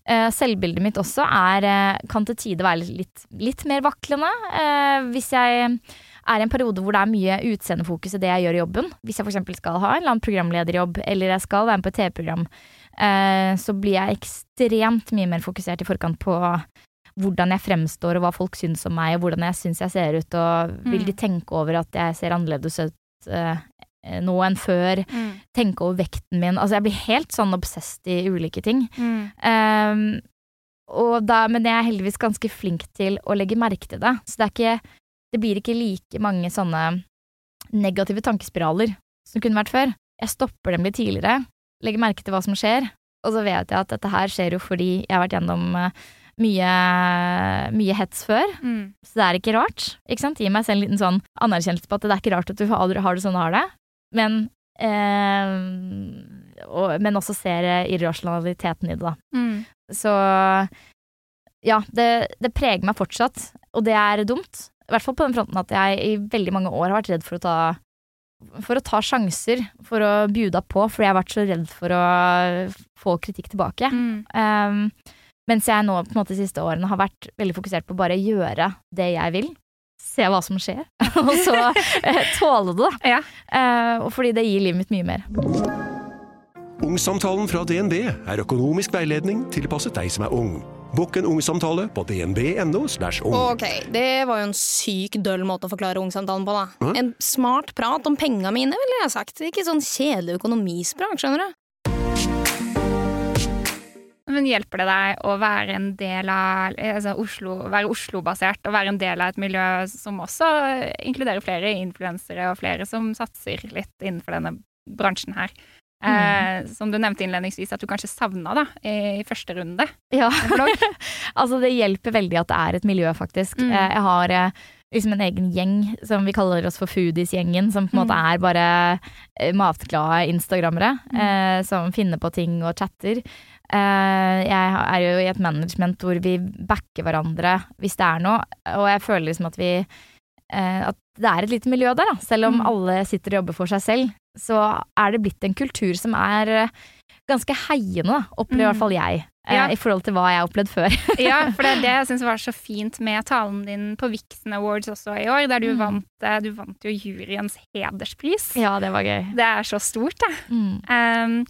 Eh, selvbildet mitt også er, eh, kan til tider være litt, litt mer vaklende. Eh, hvis jeg er i en periode hvor det er mye utseendefokus i det jeg gjør i jobben, hvis jeg f.eks. skal ha en eller annen programlederjobb, eller jeg skal være med på et TV-program, eh, så blir jeg ekstremt mye mer fokusert i forkant på hvordan jeg fremstår og hva folk syns om meg, og hvordan jeg syns jeg ser ut, og vil Mm. de tenke over at jeg ser annerledes ut eh, nå enn før, Mm. tenke over vekten min, altså jeg blir helt sånn obsessed i ulike ting. Mm. Um, da, men jeg er heldigvis ganske flink til å legge merke til det, så det ikke, det blir ikke like mange sånne negative tankespiraler som kunne vært før. Jeg stopper dem litt tidligere, legger merke til hva som skjer, og så vet jeg at dette her skjer jo fordi jeg har vært gjennom eh, mye, mye hets før, Mm. så det er ikke rart. Ikke sant? Gi meg selv en liten sånn anerkjennelse på at det er ikke rart at du har, har det sånn du har det, men eh, og, Men også ser eh, irrasjonaliteten i det, da. Mm. Så ja, det, det preger meg fortsatt, og det er dumt. I hvert fall på den fronten at jeg i veldig mange år har vært redd for å ta for å ta sjanser, for å bjuda på, fordi jeg har vært så redd for å få kritikk tilbake. Mm. Um, mens jeg nå på en måte de siste årene har vært veldig fokusert på å bare gjøre det jeg vil. Se hva som skjer, og så eh, tåle det, da. Ja. Eh, og fordi det gir livet mitt mye mer. Ungsamtalen fra DNB er økonomisk veiledning tilpasset deg som er ung. Bokk en ungsamtale på dnb.no. ung. Ok, det var jo en syk døll måte å forklare ungsamtalen på, da. Hæ? En smart prat om penga mine, ville jeg sagt. Ikke sånn kjedelig økonomisprat, skjønner du. Men hjelper det deg å være en del av altså Oslo, være Oslo-basert og være en del av et miljø som også inkluderer flere influensere og flere som satser litt innenfor denne bransjen her? Eh, som du nevnte innledningsvis at du kanskje savna da, i første runde. Ja. altså, det hjelper veldig at det er et miljø, faktisk. Mm. Eh, Jeg har eh, liksom en egen gjeng som vi kaller oss for Foodies-gjengen, som på en måte Mm. er bare eh, matglade instagrammere Mm. eh, som finner på ting og chatter. Eh, jeg er jo i et management hvor vi backer hverandre hvis det er noe, og jeg føler liksom at vi eh, At det er et lite miljø der, da. Selv om Mm. alle sitter og jobber for seg selv, så er det blitt en kultur som er eh, ganske heiende, da, opplever i Mm. hvert fall jeg. Ja. I forhold til hva jeg har opplevd før. Ja, for det er det jeg syns var så fint med talen din på Vixen Awards også i år, der du Mm. vant Du vant jo juryens hederspris. ja, det var gøy. Det er så stort, det. Mm. Um,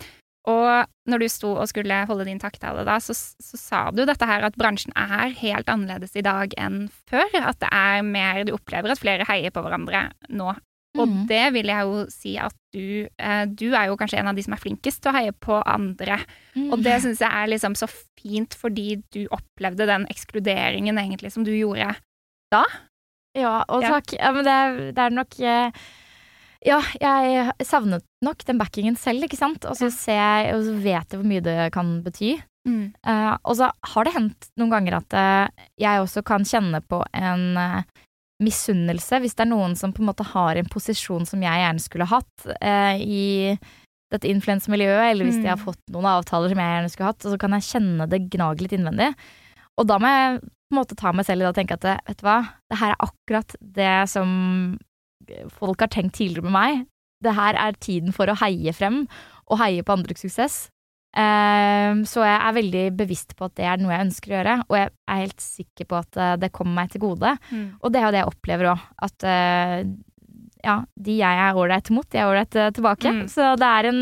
og når du sto og skulle holde din takktale da, så, så sa du dette her at bransjen er helt annerledes i dag enn før. At det er mer Du opplever at flere heier på hverandre nå. Og Mm. det vil jeg jo si at du eh, Du er jo kanskje en av de som er flinkest til å heie på andre. Mm. Og det syns jeg er liksom så fint fordi du opplevde den ekskluderingen egentlig som du gjorde. da. Ja, og takk. Ja, men det, det er nok eh, Ja, jeg savnet nok den backingen selv, ikke sant. Og så jeg, og så vet jeg hvor mye det kan bety. Mm. Uh, og så har det hendt noen ganger at uh, jeg også kan kjenne på en uh, misunnelse hvis det er noen som på en måte har en posisjon som jeg gjerne skulle hatt eh, i dette influensemiljøet, eller hvis de har Mm. fått noen avtaler som jeg gjerne skulle hatt, og så kan jeg kjenne det gnage litt innvendig. Og da må jeg på en måte ta meg selv i det og tenke at vet du hva, det her er akkurat det som folk har tenkt tidligere med meg. Det her er tiden for å heie frem, og heie på andres suksess. Ehm, så jeg er veldig bevisst på at det er noe jeg ønsker å gjøre, og jeg er helt sikker på at eh, det kommer meg til gode. Mm. Og det er jo det jeg opplever òg, at eh, ja, de jeg er ålreit mot, de er ålreit eh, tilbake. Mm. Så det er en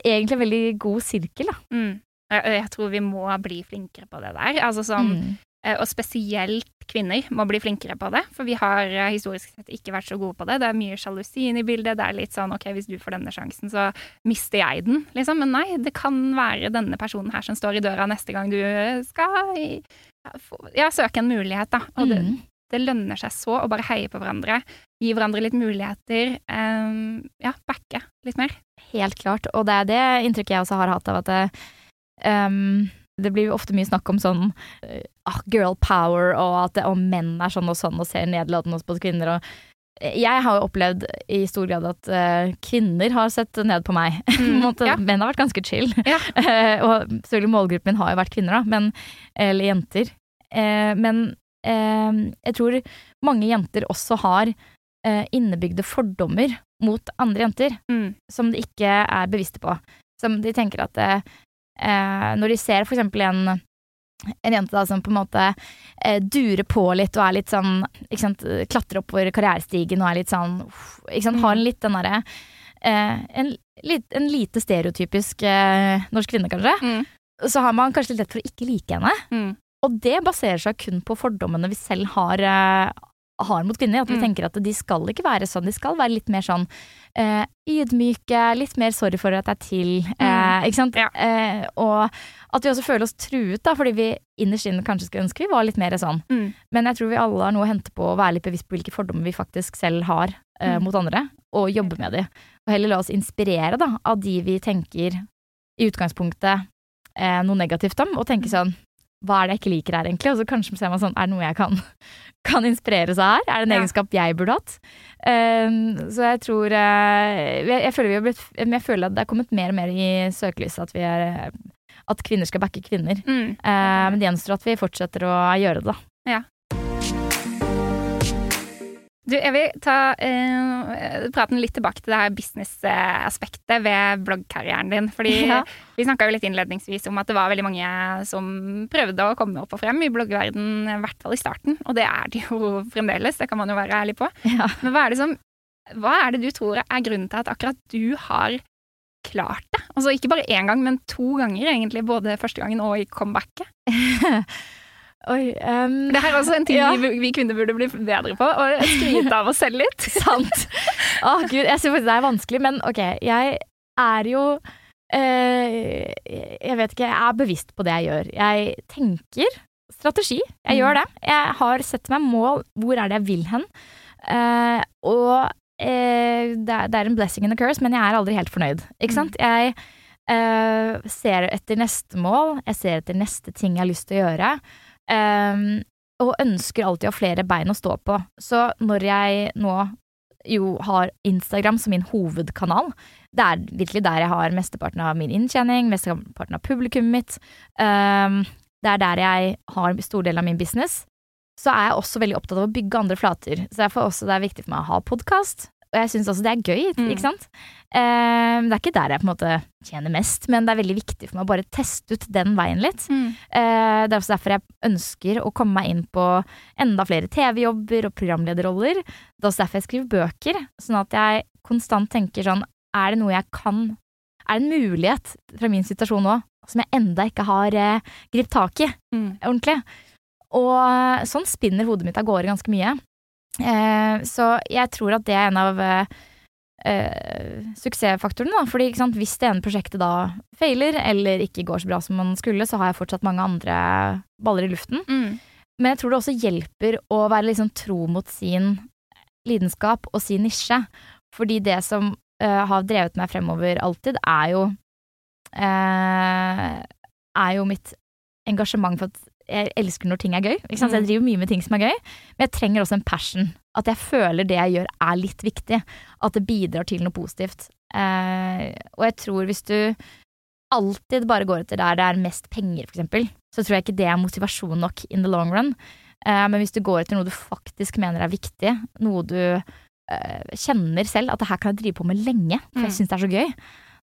egentlig en veldig god sirkel, da. Mm. Jeg, jeg tror vi må bli flinkere på det der. Altså sånn Mm. Og spesielt kvinner må bli flinkere på det, for vi har eh, historisk sett ikke vært så gode på det. Det er mye sjalusi inne i bildet. Det er litt sånn ok, hvis du får denne sjansen, så mister jeg den, liksom. Men nei, det kan være denne personen her som står i døra neste gang du skal ja, søke en mulighet, da. Og det, Mm. det lønner seg så å bare heie på hverandre, gi hverandre litt muligheter, um, ja, backe litt mer. Helt klart. Og det er det inntrykket jeg også har hatt av at ehm, det blir jo ofte mye snakk om sånn ah, girl power, og at det, og menn er sånn og sånn og ser nedlatende på kvinner. Og eh, jeg har jo opplevd i stor grad at uh, kvinner har sett ned på meg. Mm, ja. Menn har vært ganske chill. Ja. Uh, og selvfølgelig målgruppen min har jo vært kvinner, da, men, eller jenter. Uh, men jeg tror mange jenter også har innebygde fordommer mot andre jenter Mm. som de ikke er bevisste på. Som de tenker at eh, Når de ser for eksempel en, en jente da, som på en måte eh, durer på litt og er litt sånn ikke sant, Klatrer oppover karrierestigen og er litt sånn ikke sant, Har litt den derre eh, en, en lite stereotypisk eh, norsk kvinne, kanskje. Mm. Så har man kanskje litt lett for å ikke like henne. Mm. Og det baserer seg kun på fordommene vi selv har, eh, har mot kvinner. At vi Mm. tenker at de skal ikke være sånn, de skal være litt mer sånn eh, ydmyke, litt mer sorry for at jeg er til. Eh, ikke sant? Ja. Eh, og at vi også føler oss truet, da, fordi vi innerst inne kanskje skulle ønske vi var litt mer sånn. Mm. Men jeg tror vi alle har noe å hente på å være litt bevisst på hvilke fordommer vi faktisk selv har eh, Mm. mot andre, og jobbe med de. Og heller la oss inspirere da, av de vi tenker i utgangspunktet eh, noe negativt om, og tenke sånn hva er det jeg ikke liker her, egentlig? Og så kanskje ser man sånn, er det noe jeg kan, kan inspireres av her? Er det en Ja. egenskap jeg burde hatt? Um, så jeg tror eh, jeg, jeg, føler vi har blitt, jeg føler at det er kommet mer og mer i søkelyset at vi er at kvinner skal backe kvinner. Mm. Uh, men det gjenstår at vi fortsetter å gjøre det, da. Du, jeg vil ta eh, praten litt tilbake til det her business-aspektet ved bloggkarrieren din. Fordi Ja. vi snakka jo litt innledningsvis om at det var veldig mange som prøvde å komme opp og frem i bloggverden, i hvert fall i starten. Og det er det jo fremdeles, det kan man jo være ærlig på. Ja. Men hva er det som Hva er det du tror er grunnen til at akkurat du har klart det? Altså ikke bare én gang, men to ganger egentlig. Både første gangen og i comebacket. Oi, um, Det her er også en ting Ja. vi, vi kvinner burde bli bedre på, å skryte av oss selv litt. Sant. Å gud, jeg synes faktisk det er vanskelig, men ok, jeg er jo eh, Jeg vet ikke, jeg er bevisst på det jeg gjør. Jeg tenker strategi, jeg Mm. gjør det. Jeg har sett meg mål, hvor er det jeg vil hen? Eh, og eh, det, er, en blessing and a curse, men jeg er aldri helt fornøyd, ikke sant? Jeg eh, ser etter neste mål, jeg ser etter neste ting jeg har lyst til å gjøre. Um, og ønsker alltid å ha flere bein å stå på. Så når jeg nå jo har Instagram som min hovedkanal, det er virkelig der jeg har mesteparten av min inntjening, mesteparten av publikummet mitt, um, det er der jeg har stor del av min business, så er jeg også veldig opptatt av å bygge andre flater. Så derfor også det er viktig for meg å ha podkast. Og jeg syns også det er gøy, Mm. ikke sant. Um, det er ikke der jeg på en måte tjener mest, men det er veldig viktig for meg å bare teste ut den veien litt. Mm. Uh, Det er også derfor jeg ønsker å komme meg inn på enda flere TV-jobber og programlederroller. Det er også derfor jeg skriver bøker, sånn at jeg konstant tenker sånn Er det noe jeg kan Er det en mulighet fra min situasjon nå som jeg enda ikke har eh, gripet tak i Mm. ordentlig? Og eh, sånn spinner hodet mitt av gårde ganske mye. Eh, så jeg tror at det er en av eh, eh, suksessfaktorene. Da. Fordi sant, hvis det ene prosjektet da feiler, eller ikke går så bra som man skulle, så har jeg fortsatt mange andre baller i luften. Mm. Men jeg tror det også hjelper å være liksom tro mot sin lidenskap og sin nisje. Fordi det som eh, har drevet meg fremover alltid, er jo eh, Er jo mitt engasjement for at jeg elsker når ting er gøy. Ikke sant? Så jeg Mm. driver mye med ting som er gøy, men jeg trenger også en passion. At jeg føler det jeg gjør er litt viktig. At det bidrar til noe positivt. Eh, og jeg tror hvis du alltid bare går etter der det er mest penger, f.eks., så tror jeg ikke det er motivasjon nok in the long run. Eh, men hvis du går etter noe du faktisk mener er viktig, noe du eh, kjenner selv at det her kan jeg drive på med lenge, for jeg Mm. syns det er så gøy,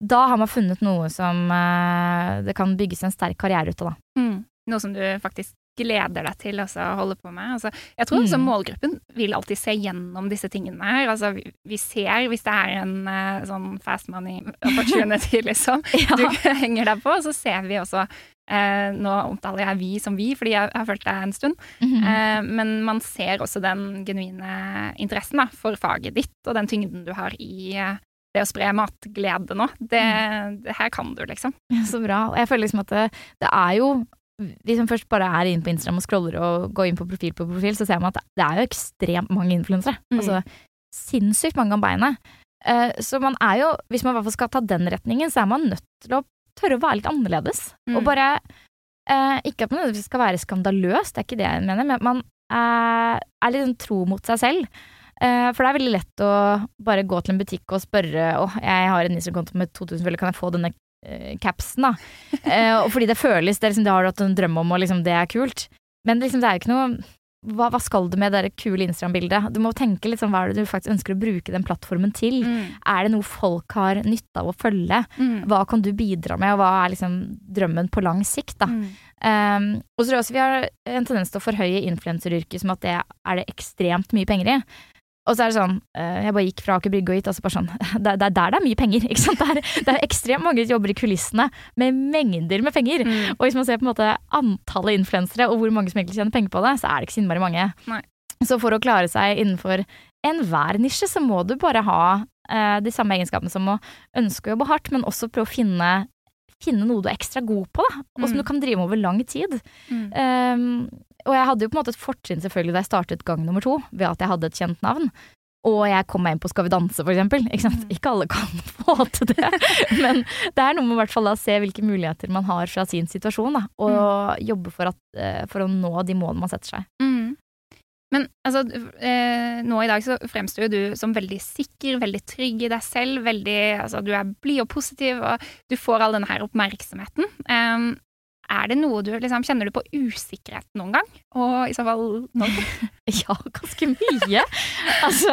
da har man funnet noe som eh, det kan bygges en sterk karriere ut av, da. Mm. Noe som du faktisk gleder deg til å holde på med. Altså, jeg tror Mm. målgruppen vil alltid se gjennom disse tingene her. Altså, vi, vi ser hvis det er en uh, sånn fast money opportunity, liksom. Du henger deg på, så ser vi også uh, nå omtaler jeg vi som vi, fordi jeg har fulgt deg en stund. Mm -hmm. uh, men man ser også den genuine interessen da, for faget ditt, og den tyngden du har i det å spre matglede nå. Det, det her kan du, liksom. Så bra. Og jeg føler liksom at det, det er jo Hvis man først bare er inne på Instagram og scroller og går inn på profil på profil, så ser man at det er jo ekstremt mange influensere. Mm. Altså sinnssykt mange om beinet. Uh, så man er jo, hvis man i hvert fall skal ta den retningen, så er man nødt til å tørre å være litt annerledes. Mm. Og bare uh, Ikke at man skal være skandaløs, det er ikke det jeg mener, men at man uh, er litt sånn tro mot seg selv. Eh, for det er veldig lett å bare gå til en butikk og spørre Åh, jeg har en Instagram-konto med 2000 følgere, kan jeg få denne capsen, da? Eh, og fordi det føles, det, liksom, det har du hatt en drøm om, og liksom, det er kult. Men liksom, det er jo ikke noe hva, hva skal du med det kule Instagram-bildet? Du må tenke litt sånn, hva er det du faktisk ønsker å bruke den plattformen til? Mm. Er det noe folk har nytte av å følge? Mm. Hva kan du bidra med, og hva er liksom drømmen på lang sikt, da? Mm. Um, og så tror jeg også vi har en tendens til å forhøye influenseryrket som at det er det ekstremt mye penger i. Og så er det sånn, eh, jeg bare gikk fra Aker Brygge og hit, så bare sånn, det, er- det er der det er mye penger, ikke sant? Det er, det er ekstremt mange som jobber i kulissene med mengder med penger. Mm. Og hvis man ser på en måte antallet influensere og hvor mange som egentlig tjener penger på det, så er det ikke så innmari mange. Nei. Så for å klare seg innenfor enhver nisje, så må du bare ha eh, de samme egenskapene som å ønske å jobbe hardt, men også prøve å finne, finne noe du er ekstra god på, da, og som Mm. du kan drive med over lang tid. Mm. Um, og jeg hadde jo på en måte et fortrinn selvfølgelig da jeg startet gang nummer to, ved at jeg hadde et kjent navn. Og jeg kom meg inn på Skal vi danse, for eksempel. Ikke? Mm. ikke alle kan få til det, men det er noe med i hvert fall å se hvilke muligheter man har fra sin situasjon, da, og jobbe for, at, eh, for å nå de målene man setter seg. Mm. Men altså, eh, nå i dag så fremstår jo du som veldig sikker, veldig trygg i deg selv, veldig Altså, du er blid og positiv, og du får all denne her oppmerksomheten. Er det noe du liksom Kjenner du på usikkerhet noen gang? Og i så fall når? Ja, ganske mye. altså,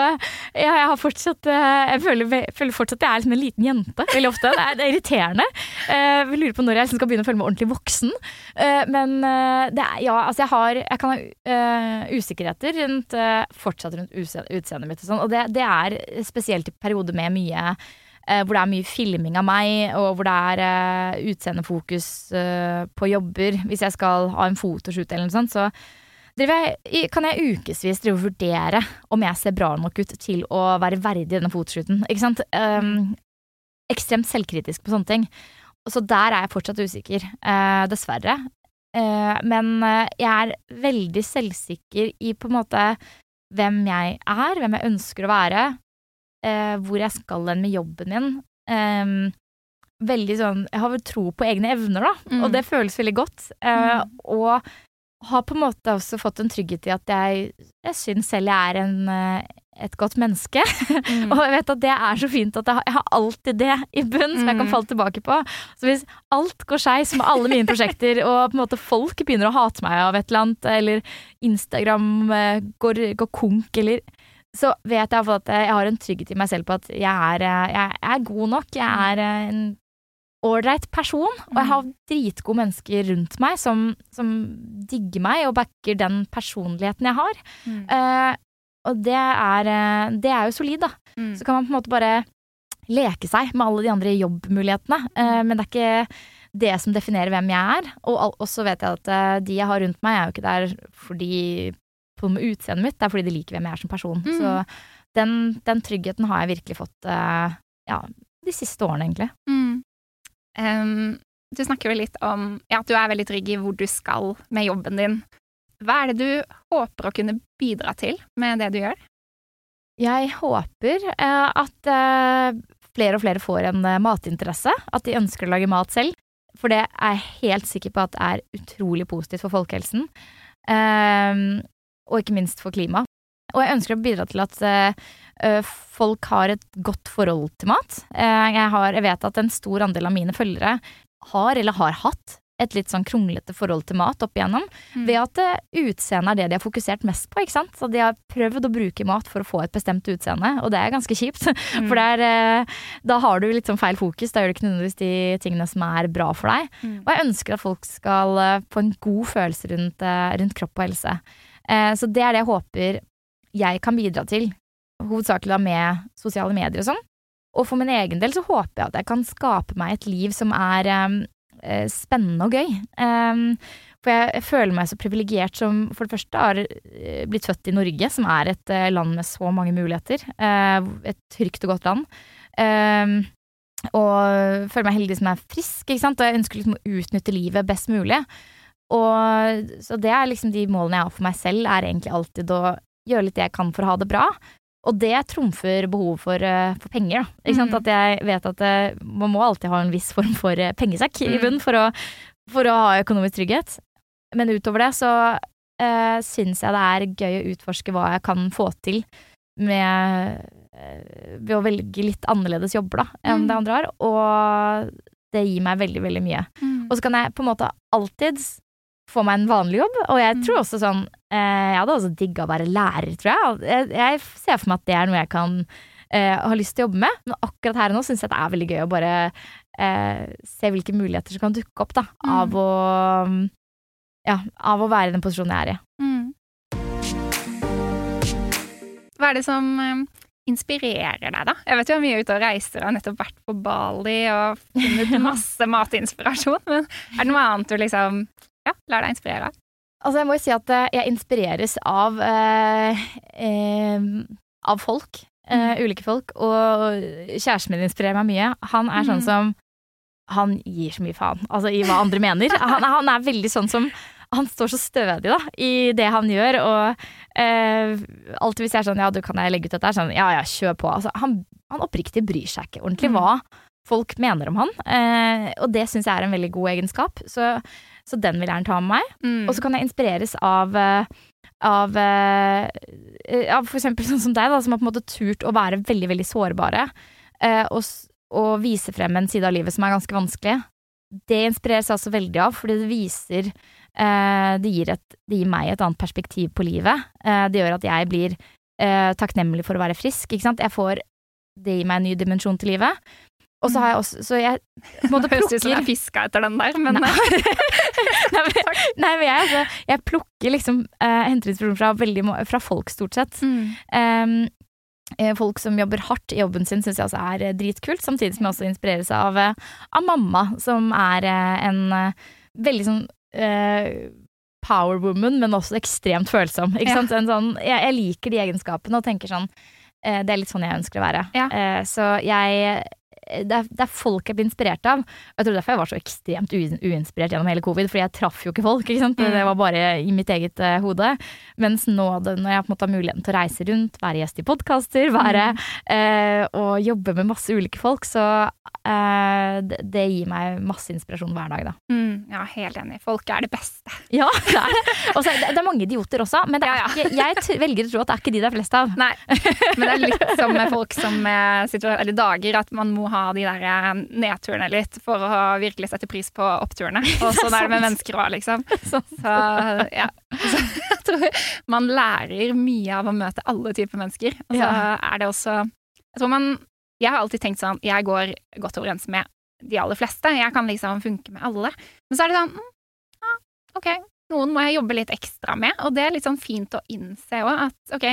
jeg, jeg har fortsatt eh, Jeg føler, føler fortsatt at jeg er liksom en liten jente, veldig ofte. Det er, det er irriterende. Eh, Jeg lurer på når jeg liksom skal begynne å føle meg ordentlig voksen. Eh, Men eh, det er, ja, altså jeg har Jeg kan ha eh, usikkerheter rundt eh, fortsatt rundt utseendet mitt og sånn, og det, det er spesielt i perioder med mye eh, hvor det er mye filming av meg, og hvor det er uh, utseendefokus eh, på jobber. Hvis jeg skal ha en fotoshoot eller noe sånt, så jeg, kan jeg ukevis vurdere om jeg ser bra nok ut til å være verdig i denne fotoshooten. Ikke sant? Um, ekstremt selvkritisk på sånne ting. Så der er jeg fortsatt usikker, uh, dessverre. Uh, men eh, jeg er veldig selvsikker i på en måte hvem jeg er, hvem jeg ønsker å være, eh, hvor jeg skal hen med jobben min. Em, veldig sånn Jeg har vel tro på egne evner, da, Mm. og det føles veldig godt. Eh, Mm. Og har på en måte også fått en trygghet i at jeg, jeg syns selv jeg er en, eh, et godt menneske. Mm. Og jeg vet at det er så fint at jeg har, jeg har alltid det i bunn som jeg kan Mm. falle tilbake på. Så hvis alt går skeis med alle mine prosjekter, og på en måte folk begynner å hate meg av et eller annet, eller Instagram eh, går, går konk, eller så vet jeg iallfall at jeg har en trygghet i meg selv på at jeg er, jeg er god nok. Jeg er en ålreit person, og jeg har dritgode mennesker rundt meg som, som digger meg og backer den personligheten jeg har. Mm. Uh, og det er, eh, det er jo solid, da. Mm. Så kan man på en måte bare leke seg med alle de andre jobbmulighetene. Uh, men det er ikke det som definerer hvem jeg er. Og og så vet jeg at de jeg har rundt meg, er jo ikke der fordi på med utseendet mitt, det er fordi de liker hvem jeg er som person. Mm. Så den, den tryggheten har jeg virkelig fått uh, ja, de siste årene, egentlig. Mm. Um, du snakker jo litt om ja, at du er veldig trygg i hvor du skal med jobben din. Hva er det du håper å kunne bidra til med det du gjør? Jeg håper uh, at uh, flere og flere får en matinteresse, at de ønsker å lage mat selv. For det er jeg helt sikker på at er utrolig positivt for folkehelsen. Eh, og ikke minst for klimaet. Og jeg ønsker å bidra til at eh, folk har et godt forhold til mat. Uh, jeg, har, jeg vet at en stor andel av mine følgere har eller har hatt et litt sånn kronglete forhold til mat opp igjennom. Mm. Ved at uh, utseendet er det de har fokusert mest på. ikke sant? Så de har prøvd å bruke mat for å få et bestemt utseende, og det er ganske kjipt. Mm. For der, da har du litt sånn feil fokus. Da gjør du ikke nødvendigvis de tingene som er bra for deg. Mm. Og jeg ønsker at folk skal få en god følelse rundt, rundt kropp og helse. Eh, Så det er det jeg håper jeg kan bidra til, hovedsakelig da med sosiale medier og sånn. Og for min egen del så håper jeg at jeg kan skape meg et liv som er eh, eh, spennende og gøy. Um, for jeg, føler meg så privilegert som for det første har eh, blitt født i Norge, som er et land med så mange muligheter. Et trygt og godt land. Um, og føler meg heldig som er frisk, ikke sant? og jeg ønsker liksom å utnytte livet best mulig. Og, så det er liksom de målene jeg har for meg selv, er egentlig alltid å gjøre litt det jeg kan for å ha det bra. Og det trumfer behovet for, uh, for penger. Da. Ikke sant? Mm. At jeg vet at uh, man må alltid ha en viss form for uh, pengesekk i Mm. bunnen for for å ha økonomisk trygghet. Men utover det så uh, syns jeg det er gøy å utforske hva jeg kan få til med uh, ved å velge litt annerledes jobber da, enn Mm. det andre har. Og det gir meg veldig, veldig mye. Og så kan jeg på en måte alltid få meg en vanlig jobb. Og jeg Mm. tror også sånn eh, Jeg hadde også digga å være lærer, tror jeg. jeg. Jeg ser for meg at det er noe jeg kan eh, ha lyst til å jobbe med. Men akkurat her og nå syns jeg det er veldig gøy å bare eh, se hvilke muligheter som kan dukke opp da, Mm. av å ja, av å være i den posisjonen jeg er i. Mm. Hva er det som eh, inspirerer deg, da? Jeg vet vi er mye ute og reiser og har nettopp vært på Bali og funnet masse matinspirasjon, men er det noe annet du liksom ja, lar deg inspirere? Altså, jeg må jo si at eh, jeg inspireres av eh, eh, av folk. eh, ulike folk. Og kjæresten min inspirerer meg mye. Han er sånn Mhm. som Han gir så mye faen altså, i hva andre mener. Han, han er veldig sånn som han står så stødig da, i det han gjør, og eh, alltid hvis jeg er sånn ja, du kan jeg legge ut dette sånn ja ja, kjør på. Altså, han, han oppriktig bryr seg ikke ordentlig Mm. hva folk mener om han, eh, og det syns jeg er en veldig god egenskap, så, så den vil jeg gjerne ta med meg. Mm. Og så kan jeg inspireres av eh, av, eh, eh, av eksempel sånn som deg, da, som har på en måte turt å være veldig, veldig sårbare. eh, og, og vise frem en side av livet som er ganske vanskelig. Det inspireres jeg også veldig av, fordi det viser eh, det, gir et, det gir meg et annet perspektiv på livet. Eh, det gjør at jeg blir eh, takknemlig for å være frisk. Ikke sant? Jeg får, det gir meg en ny dimensjon til livet. Og så har jeg også Så jeg på en måte plukker høres ut som jeg fiska etter den der, men Nei. nei, men, nei, men jeg, altså, jeg plukker liksom uh, Henter inspirasjon fra, veldig, fra folk, stort sett. Mm. Eh, folk som jobber hardt i jobben sin, syns jeg også er eh, dritkult. Samtidig som jeg også inspireres av, eh, av mamma, som er en veldig sånn uh, power woman, men også ekstremt følsom. Ikke Ja. sant? En sånn, jeg, jeg liker de egenskapene og tenker sånn eh, Det er litt sånn jeg ønsker å være. Ja. Eh, så jeg det er, det er folk jeg blir inspirert av. Jeg tror derfor jeg var så ekstremt uinspirert gjennom hele covid, fordi jeg traff jo ikke folk. ikke? Mm. Det var bare i mitt eget uh, hode. Mens nå når jeg på en måte har muligheten til å reise rundt, være gjest i podkaster, være eh, og jobbe med masse ulike folk, så uh, det, det gir meg masse inspirasjon hver dag, da. Mm. Ja, helt enig. Folk er det beste. Ja, det er det. Og er det, det er mange idioter også, men Ja, ja. ikke, jeg velger å tro at det er ikke de det er flest av. Nei, men det er litt som med folk som sitter, eller dager, at man må ha de der eh, nedturene litt for å virkelig sette pris på oppturene. Og sånn er det med mennesker òg, liksom. Så ja. Så jeg tror man lærer mye av å møte alle typer mennesker. Og så er det også Jeg tror man Jeg har alltid tenkt sånn Jeg går godt overens med de aller fleste. Jeg kan liksom funke med alle. Men så er det sånn mm, ja, OK, noen må jeg jobbe litt ekstra med, og det er litt sånn fint å innse òg at OK,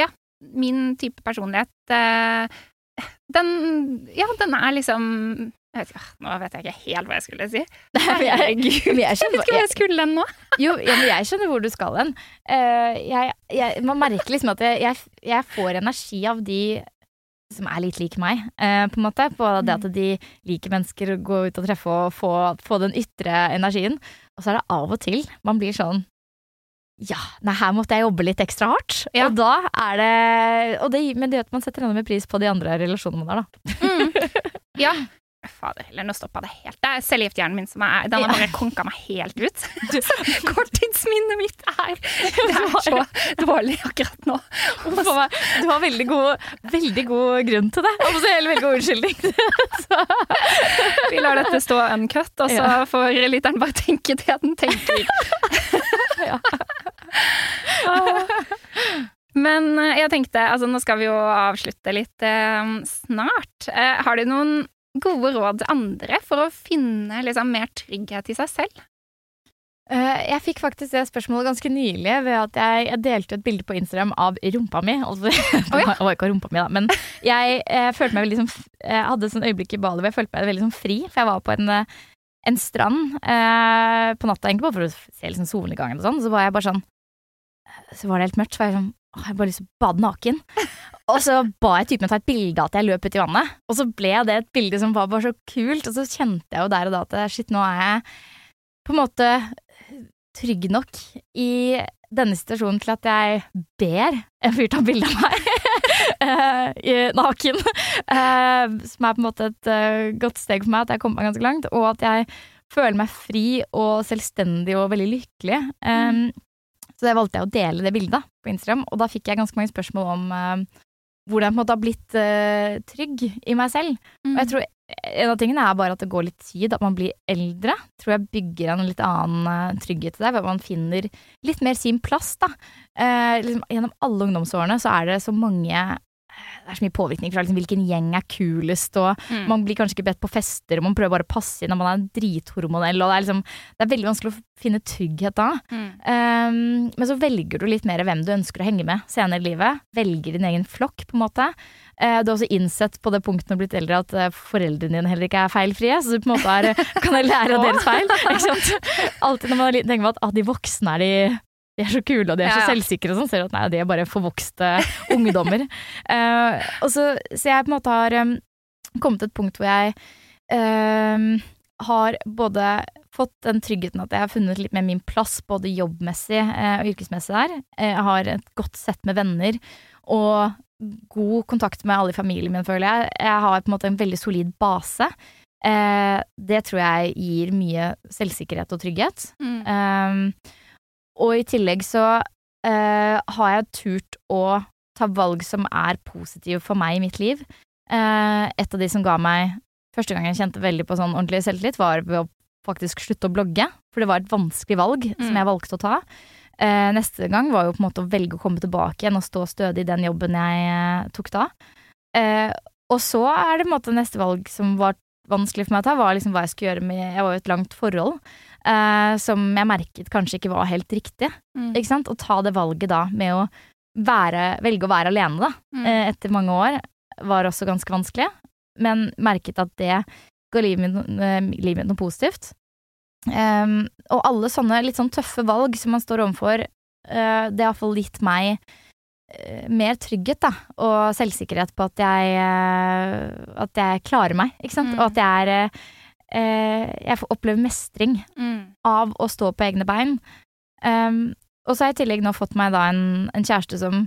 ja, min type personlighet eh, den Ja, den er liksom jeg vet ikke, Nå vet jeg ikke helt hva jeg skulle si. Herregud. Jeg vet ikke hva jeg skulle nå. Jo, ja, men jeg skjønner hvor du skal hen. Eh, man merker liksom at jeg, jeg, jeg får energi av de som er litt lik meg, eh, på en måte. På det at de liker mennesker, å gå ut og treffe og få, få den ytre energien. Og så er det av og til man blir sånn ja, nei, her måtte jeg jobbe litt ekstra hardt. Ja. Og da er det, og det Men det gjør at man setter enda mer pris på de andre relasjonene man har, da. Mm. Ja. Fader heller, nå stoppa det helt. Det er cellegifthjernen min som er Den har bare konka meg helt ut. Korttidsminnet mitt er Det er så dårlig akkurat nå. Du har veldig god, veldig god grunn til det. Og så veldig, veldig god unnskyldning. Vi lar dette stå uncut, og så får lytteren bare tenke det den tenker. Ja. Men eh, jeg tenkte, altså nå skal vi jo avslutte litt eh, snart. Eh, har du noen gode råd til andre for å finne liksom, mer trygghet i seg selv? Eh, Jeg fikk faktisk det spørsmålet ganske nylig ved at jeg, jeg delte et bilde på Instagram av rumpa mi. Altså, det var, var ikke rumpa mi, da, men jeg, jeg følte meg veldig som, Jeg hadde et øyeblikk i badet hvor jeg følte meg veldig som fri, for jeg var på en, eh, en strand eh, på natta, egentlig bare for å se liksom solnedgangen og sånn. Så var jeg bare sånn Så var det helt mørkt, så var jeg sånn Åh, jeg har bare lyst til å bade naken. Og så ba jeg typen å ta et bilde av at jeg løp ut i vannet. Og så ble det et bilde som var bare så kult, og så kjente jeg jo der og da at shit, nå er jeg på en måte trygg nok i denne situasjonen til at jeg ber en fyr ta bilde av meg i naken. Eh, som er på en måte et uh, godt steg for meg, at jeg har kommet meg ganske langt. Og at jeg føler meg fri og selvstendig og veldig lykkelig. Um, så det valgte jeg å dele det bildet på Instagram, og da fikk jeg ganske mange spørsmål om hvordan jeg på en måte har blitt uh, trygg i meg selv. Mm. Og jeg tror en av tingene er bare at det går litt tid, at man blir eldre. Tror jeg bygger en litt annen uh, trygghet til deg, hvor man finner litt mer sin plass, da. Eh, liksom, gjennom alle ungdomsårene så er det så mange det er så mye påvirkning fra liksom hvilken gjeng er kulest, og mm. man blir kanskje ikke bedt på fester, og man prøver bare å passe inn når man er drithormonell, og det er liksom Det er veldig vanskelig å finne trygghet da. Mm. Um, men så velger du litt mer hvem du ønsker å henge med senere i livet. Velger din egen flokk, på en måte. Uh, du har også innsett på det punktet når du har blitt eldre at uh, foreldrene dine heller ikke er feilfrie, så du på en måte er, kan lære av deres feil. Ikke sant? Alltid når man tenker på at ah, de voksne er de de er så kule og de er ja, så selvsikre og sånn, ser du at nei, de er bare forvokste ungdommer. Uh, og så, så, jeg på en måte har um, kommet til et punkt hvor jeg um, har både fått den tryggheten at jeg har funnet litt mer min plass, både jobbmessig uh, og yrkesmessig der. Jeg har et godt sett med venner og god kontakt med alle i familien min, føler jeg. Jeg har på en måte en veldig solid base. det tror jeg gir mye selvsikkerhet og trygghet. Mm. Um, og i tillegg så uh, har jeg turt å ta valg som er positive for meg i mitt liv. Uh, et av de som ga meg Første gang jeg kjente veldig på sånn ordentlig selvtillit, var ved å faktisk slutte å blogge. For det var et vanskelig valg mm. som jeg valgte å ta. Uh, neste gang var jo på en måte å velge å komme tilbake igjen og stå stødig i den jobben jeg tok da. og så er det på en måte neste valg som var vanskelig for meg å ta, var liksom hva jeg skulle gjøre med Jeg var jo i et langt forhold uh, som jeg merket kanskje ikke var helt riktig. Mm. Ikke sant? Å ta det valget da med å være, velge å være alene, da, mm. eh, etter mange år, var også ganske vanskelig. Men merket at det ga livet mitt, uh, noe positivt. Um, og alle sånne litt sånn tøffe valg som man står overfor, det har iallfall gitt meg mer trygghet da, og selvsikkerhet på at jeg, at jeg klarer meg, ikke sant. Mm. Og at jeg er eh, jeg får oppleve mestring mm. av å stå på egne bein. Um, og så har jeg i tillegg nå fått meg da en, en, kjæreste som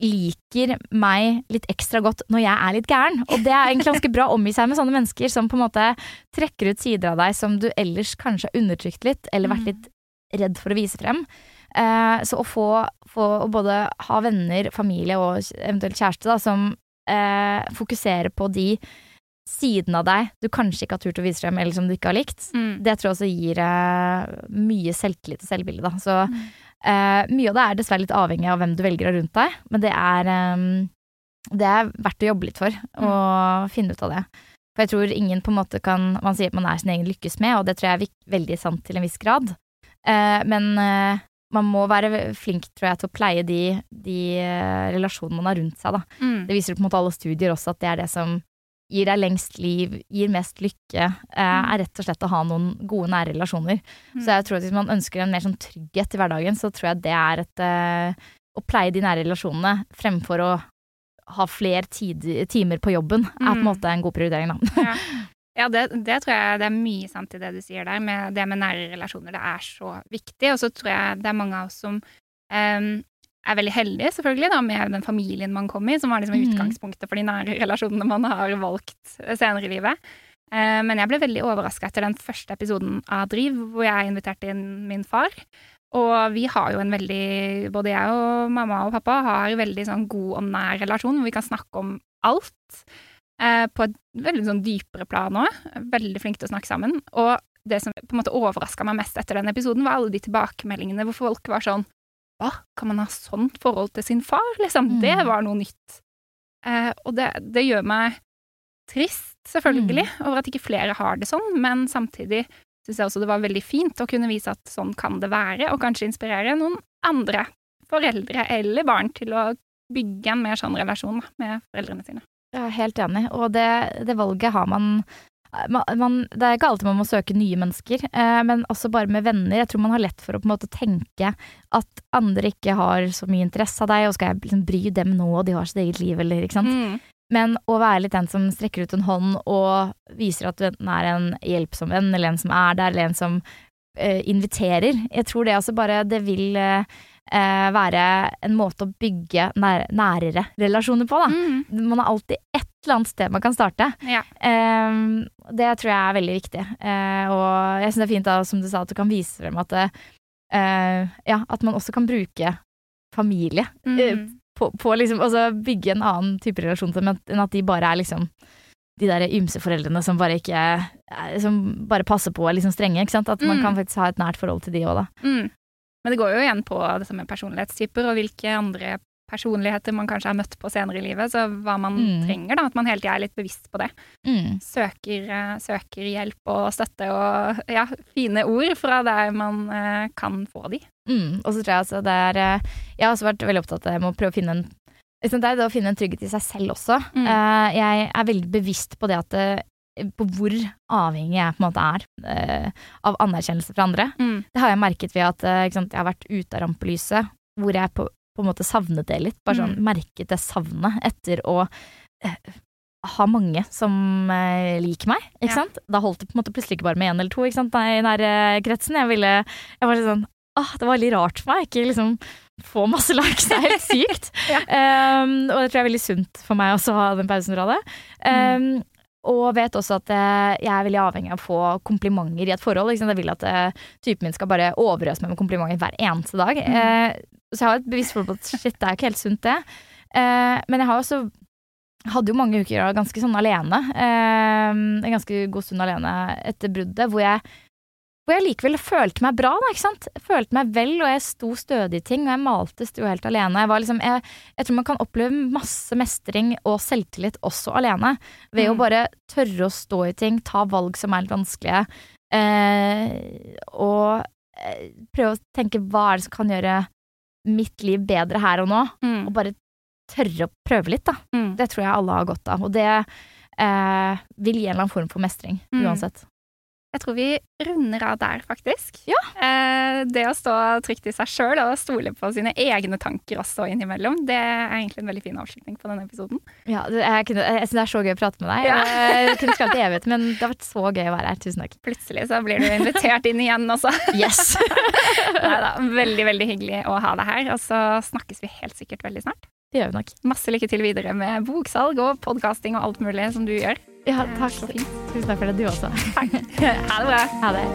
liker meg litt ekstra godt når jeg er litt gæren. Og det er egentlig ganske bra å omgi seg med sånne mennesker som på en måte trekker ut sider av deg som du ellers kanskje har undertrykt litt, eller vært mm. litt redd for å vise frem. Uh, så å få, få å både ha venner, familie og eventuelt kjæreste da, som uh, fokuserer på de siden av deg du kanskje ikke har turt å vise frem, eller som du ikke har likt, mm. det tror jeg også gir uh, mye selvtillit og selvbilde, da. Så uh, mye av det er dessverre litt avhengig av hvem du velger av rundt deg, men det er, um, det er verdt å jobbe litt for, mm. finne ut av det. For jeg tror ingen på en måte kan Man sier at man er sin egen lykkes med, og det tror jeg er veldig sant til en viss grad. Uh, men man må være flink tror jeg, til å pleie de, de relasjonene man har rundt seg. Da. Mm. Det viser på en måte alle studier også at det er det som gir deg lengst liv, gir mest lykke, eh, mm. er rett og slett å ha noen gode, nære relasjoner. Mm. Så jeg tror at hvis man ønsker en mer sånn trygghet i hverdagen, så tror jeg det er et eh, Å pleie de nære relasjonene fremfor å ha flere timer på jobben, er på en mm. måte en god prioritering, da. ja, ja det, det, tror jeg det er mye sant i det du sier der, med det med nære relasjoner. Det er så viktig. Og så tror jeg det er mange av oss som um, er veldig heldig selvfølgelig da, med den familien man kom i, som var liksom mm. utgangspunktet for de nære relasjonene man har valgt senere i livet. Eh, men jeg ble veldig overraska etter den første episoden av Driv, hvor jeg inviterte inn min far. Og vi har jo en veldig Både jeg og mamma og pappa har veldig sånn god og nær relasjon, hvor vi kan snakke om alt. Eh, på et veldig sånn dypere plan òg. Veldig flinke til å snakke sammen. Og det som på en måte overraska meg mest etter den episoden, var alle de tilbakemeldingene hvor folk var sånn hva, kan man ha sånt forhold til sin far, liksom? Mm. Det var noe nytt. Eh, og det, det, gjør meg trist, selvfølgelig, mm. over at ikke flere har det sånn, men samtidig syns jeg også det var veldig fint å kunne vise at sånn kan det være, og kanskje inspirere noen andre foreldre eller barn til å bygge en mer sånn relasjon med foreldrene sine. Jeg er helt enig, og det, det valget har man man, man, Det er ikke alltid man må søke nye mennesker, eh, men også bare med venner. Jeg tror man har lett for å på en måte tenke at andre ikke har så mye interesse av deg, og skal jeg liksom bry dem nå, og de har sitt eget liv, eller ikke sant. Mm. Men å være litt den som strekker ut en hånd og viser at du enten er en hjelpsom venn, eller en som er der, eller en som eh, inviterer. Jeg tror det også bare Det vil eh, eh, være en måte å bygge nær, nærere relasjoner på, da. Mm. Man har alltid et eller annet sted man kan starte. Ja. Um, det tror jeg er veldig viktig. Uh, og jeg syns det er fint da, som du sa, at du kan vise frem at eh, Ja, at man også kan bruke familie eh, Mm. på, på liksom Altså bygge en annen type relasjon til dem enn at de bare er liksom de der ymse foreldrene som bare ikke Som bare passer på og er liksom strenge, ikke sant. At man Mm. kan faktisk ha et nært forhold til de òg, da. Mm. Men det går jo igjen på dette med personlighetstyper, og hvilke andre personligheter man kanskje har møtt på senere i livet. Så hva man Mm. trenger, da. At man hele tida er litt bevisst på det. Mm. Søker, eh, søker hjelp og støtte og ja, fine ord fra der man eh, kan få de. Mm. Og så tror jeg altså det er eh, Jeg har også vært veldig opptatt av å prøve å finne en liksom Det er det å finne en trygghet i seg selv også. Eh, jeg er veldig bevisst på det at det, på hvor avhengig jeg på en måte er av anerkjennelse fra andre. Mm. Det har jeg merket ved at ikke sant, jeg har vært ute av rampelyset, hvor jeg på, på en måte savnet det litt. Bare sånn Mm. merket det savnet etter å eh, ha mange som eh, liker meg, ikke Ja. sant. Da holdt det på en måte plutselig ikke bare med én eller to ikke sant, i nære kretsen. Jeg ville Jeg var sånn Åh, det var veldig rart for meg, ikke liksom få masse likes. Det er helt sykt. Ja. um, og det tror jeg er veldig sunt for meg også å ha den pausen fra det. Um, Og vet også at eh, jeg er veldig avhengig av å få komplimenter i et forhold. Liksom. Jeg vil at eh, typen min skal bare overøse meg med komplimenter hver eneste dag. Eh, så jeg har et bevisst forhold på at shit, det er ikke helt sunt, det. Eh, men jeg har også hadde jo mange uker ganske sånn alene. En ganske god stund alene etter bruddet, hvor jeg, hvor jeg likevel følte meg bra, da, ikke sant. Jeg følte meg vel, og jeg sto stødig i ting, og jeg malte sto helt alene. Jeg, var liksom, jeg, jeg tror man kan oppleve masse mestring og selvtillit også alene, ved å Mm. bare tørre å stå i ting, ta valg som er litt vanskelige, eh, og eh, prøve å tenke hva er det som kan gjøre mitt liv bedre her og nå, Mm. og bare tørre å prøve litt, da. Mm. Det tror jeg alle har godt av, og det eh, vil gi en eller annen form for mestring, Mm. uansett. Jeg tror vi runder av der, faktisk. Ja. Eh, det å stå trygt i seg sjøl og stole på sine egne tanker også innimellom, det er egentlig en veldig fin avslutning på denne episoden. Ja, jeg, kunne, jeg synes det er så gøy å prate med deg. Ja. Jeg kunne skrevet i evighet, men det har vært så gøy å være her. Tusen takk. Plutselig så blir du invitert inn igjen også. Yes! Neida, veldig, veldig hyggelig å ha deg her, og så snakkes vi helt sikkert veldig snart. Det gjør vi nok. Masse lykke til videre med boksalg og podkasting og alt mulig som du gjør. Ja, takk. Tusen takk for det, du også. Takk. Ha det bra. Ha det.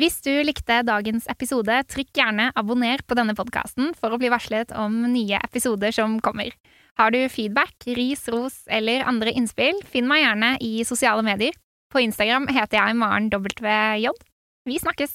Hvis du likte dagens episode, trykk gjerne abonner på denne podkasten for å bli varslet om nye episoder som kommer. Har du feedback, ris, ros eller andre innspill, finn meg gjerne i sosiale medier. På Instagram heter jeg Maren WJ. Vi snakkes!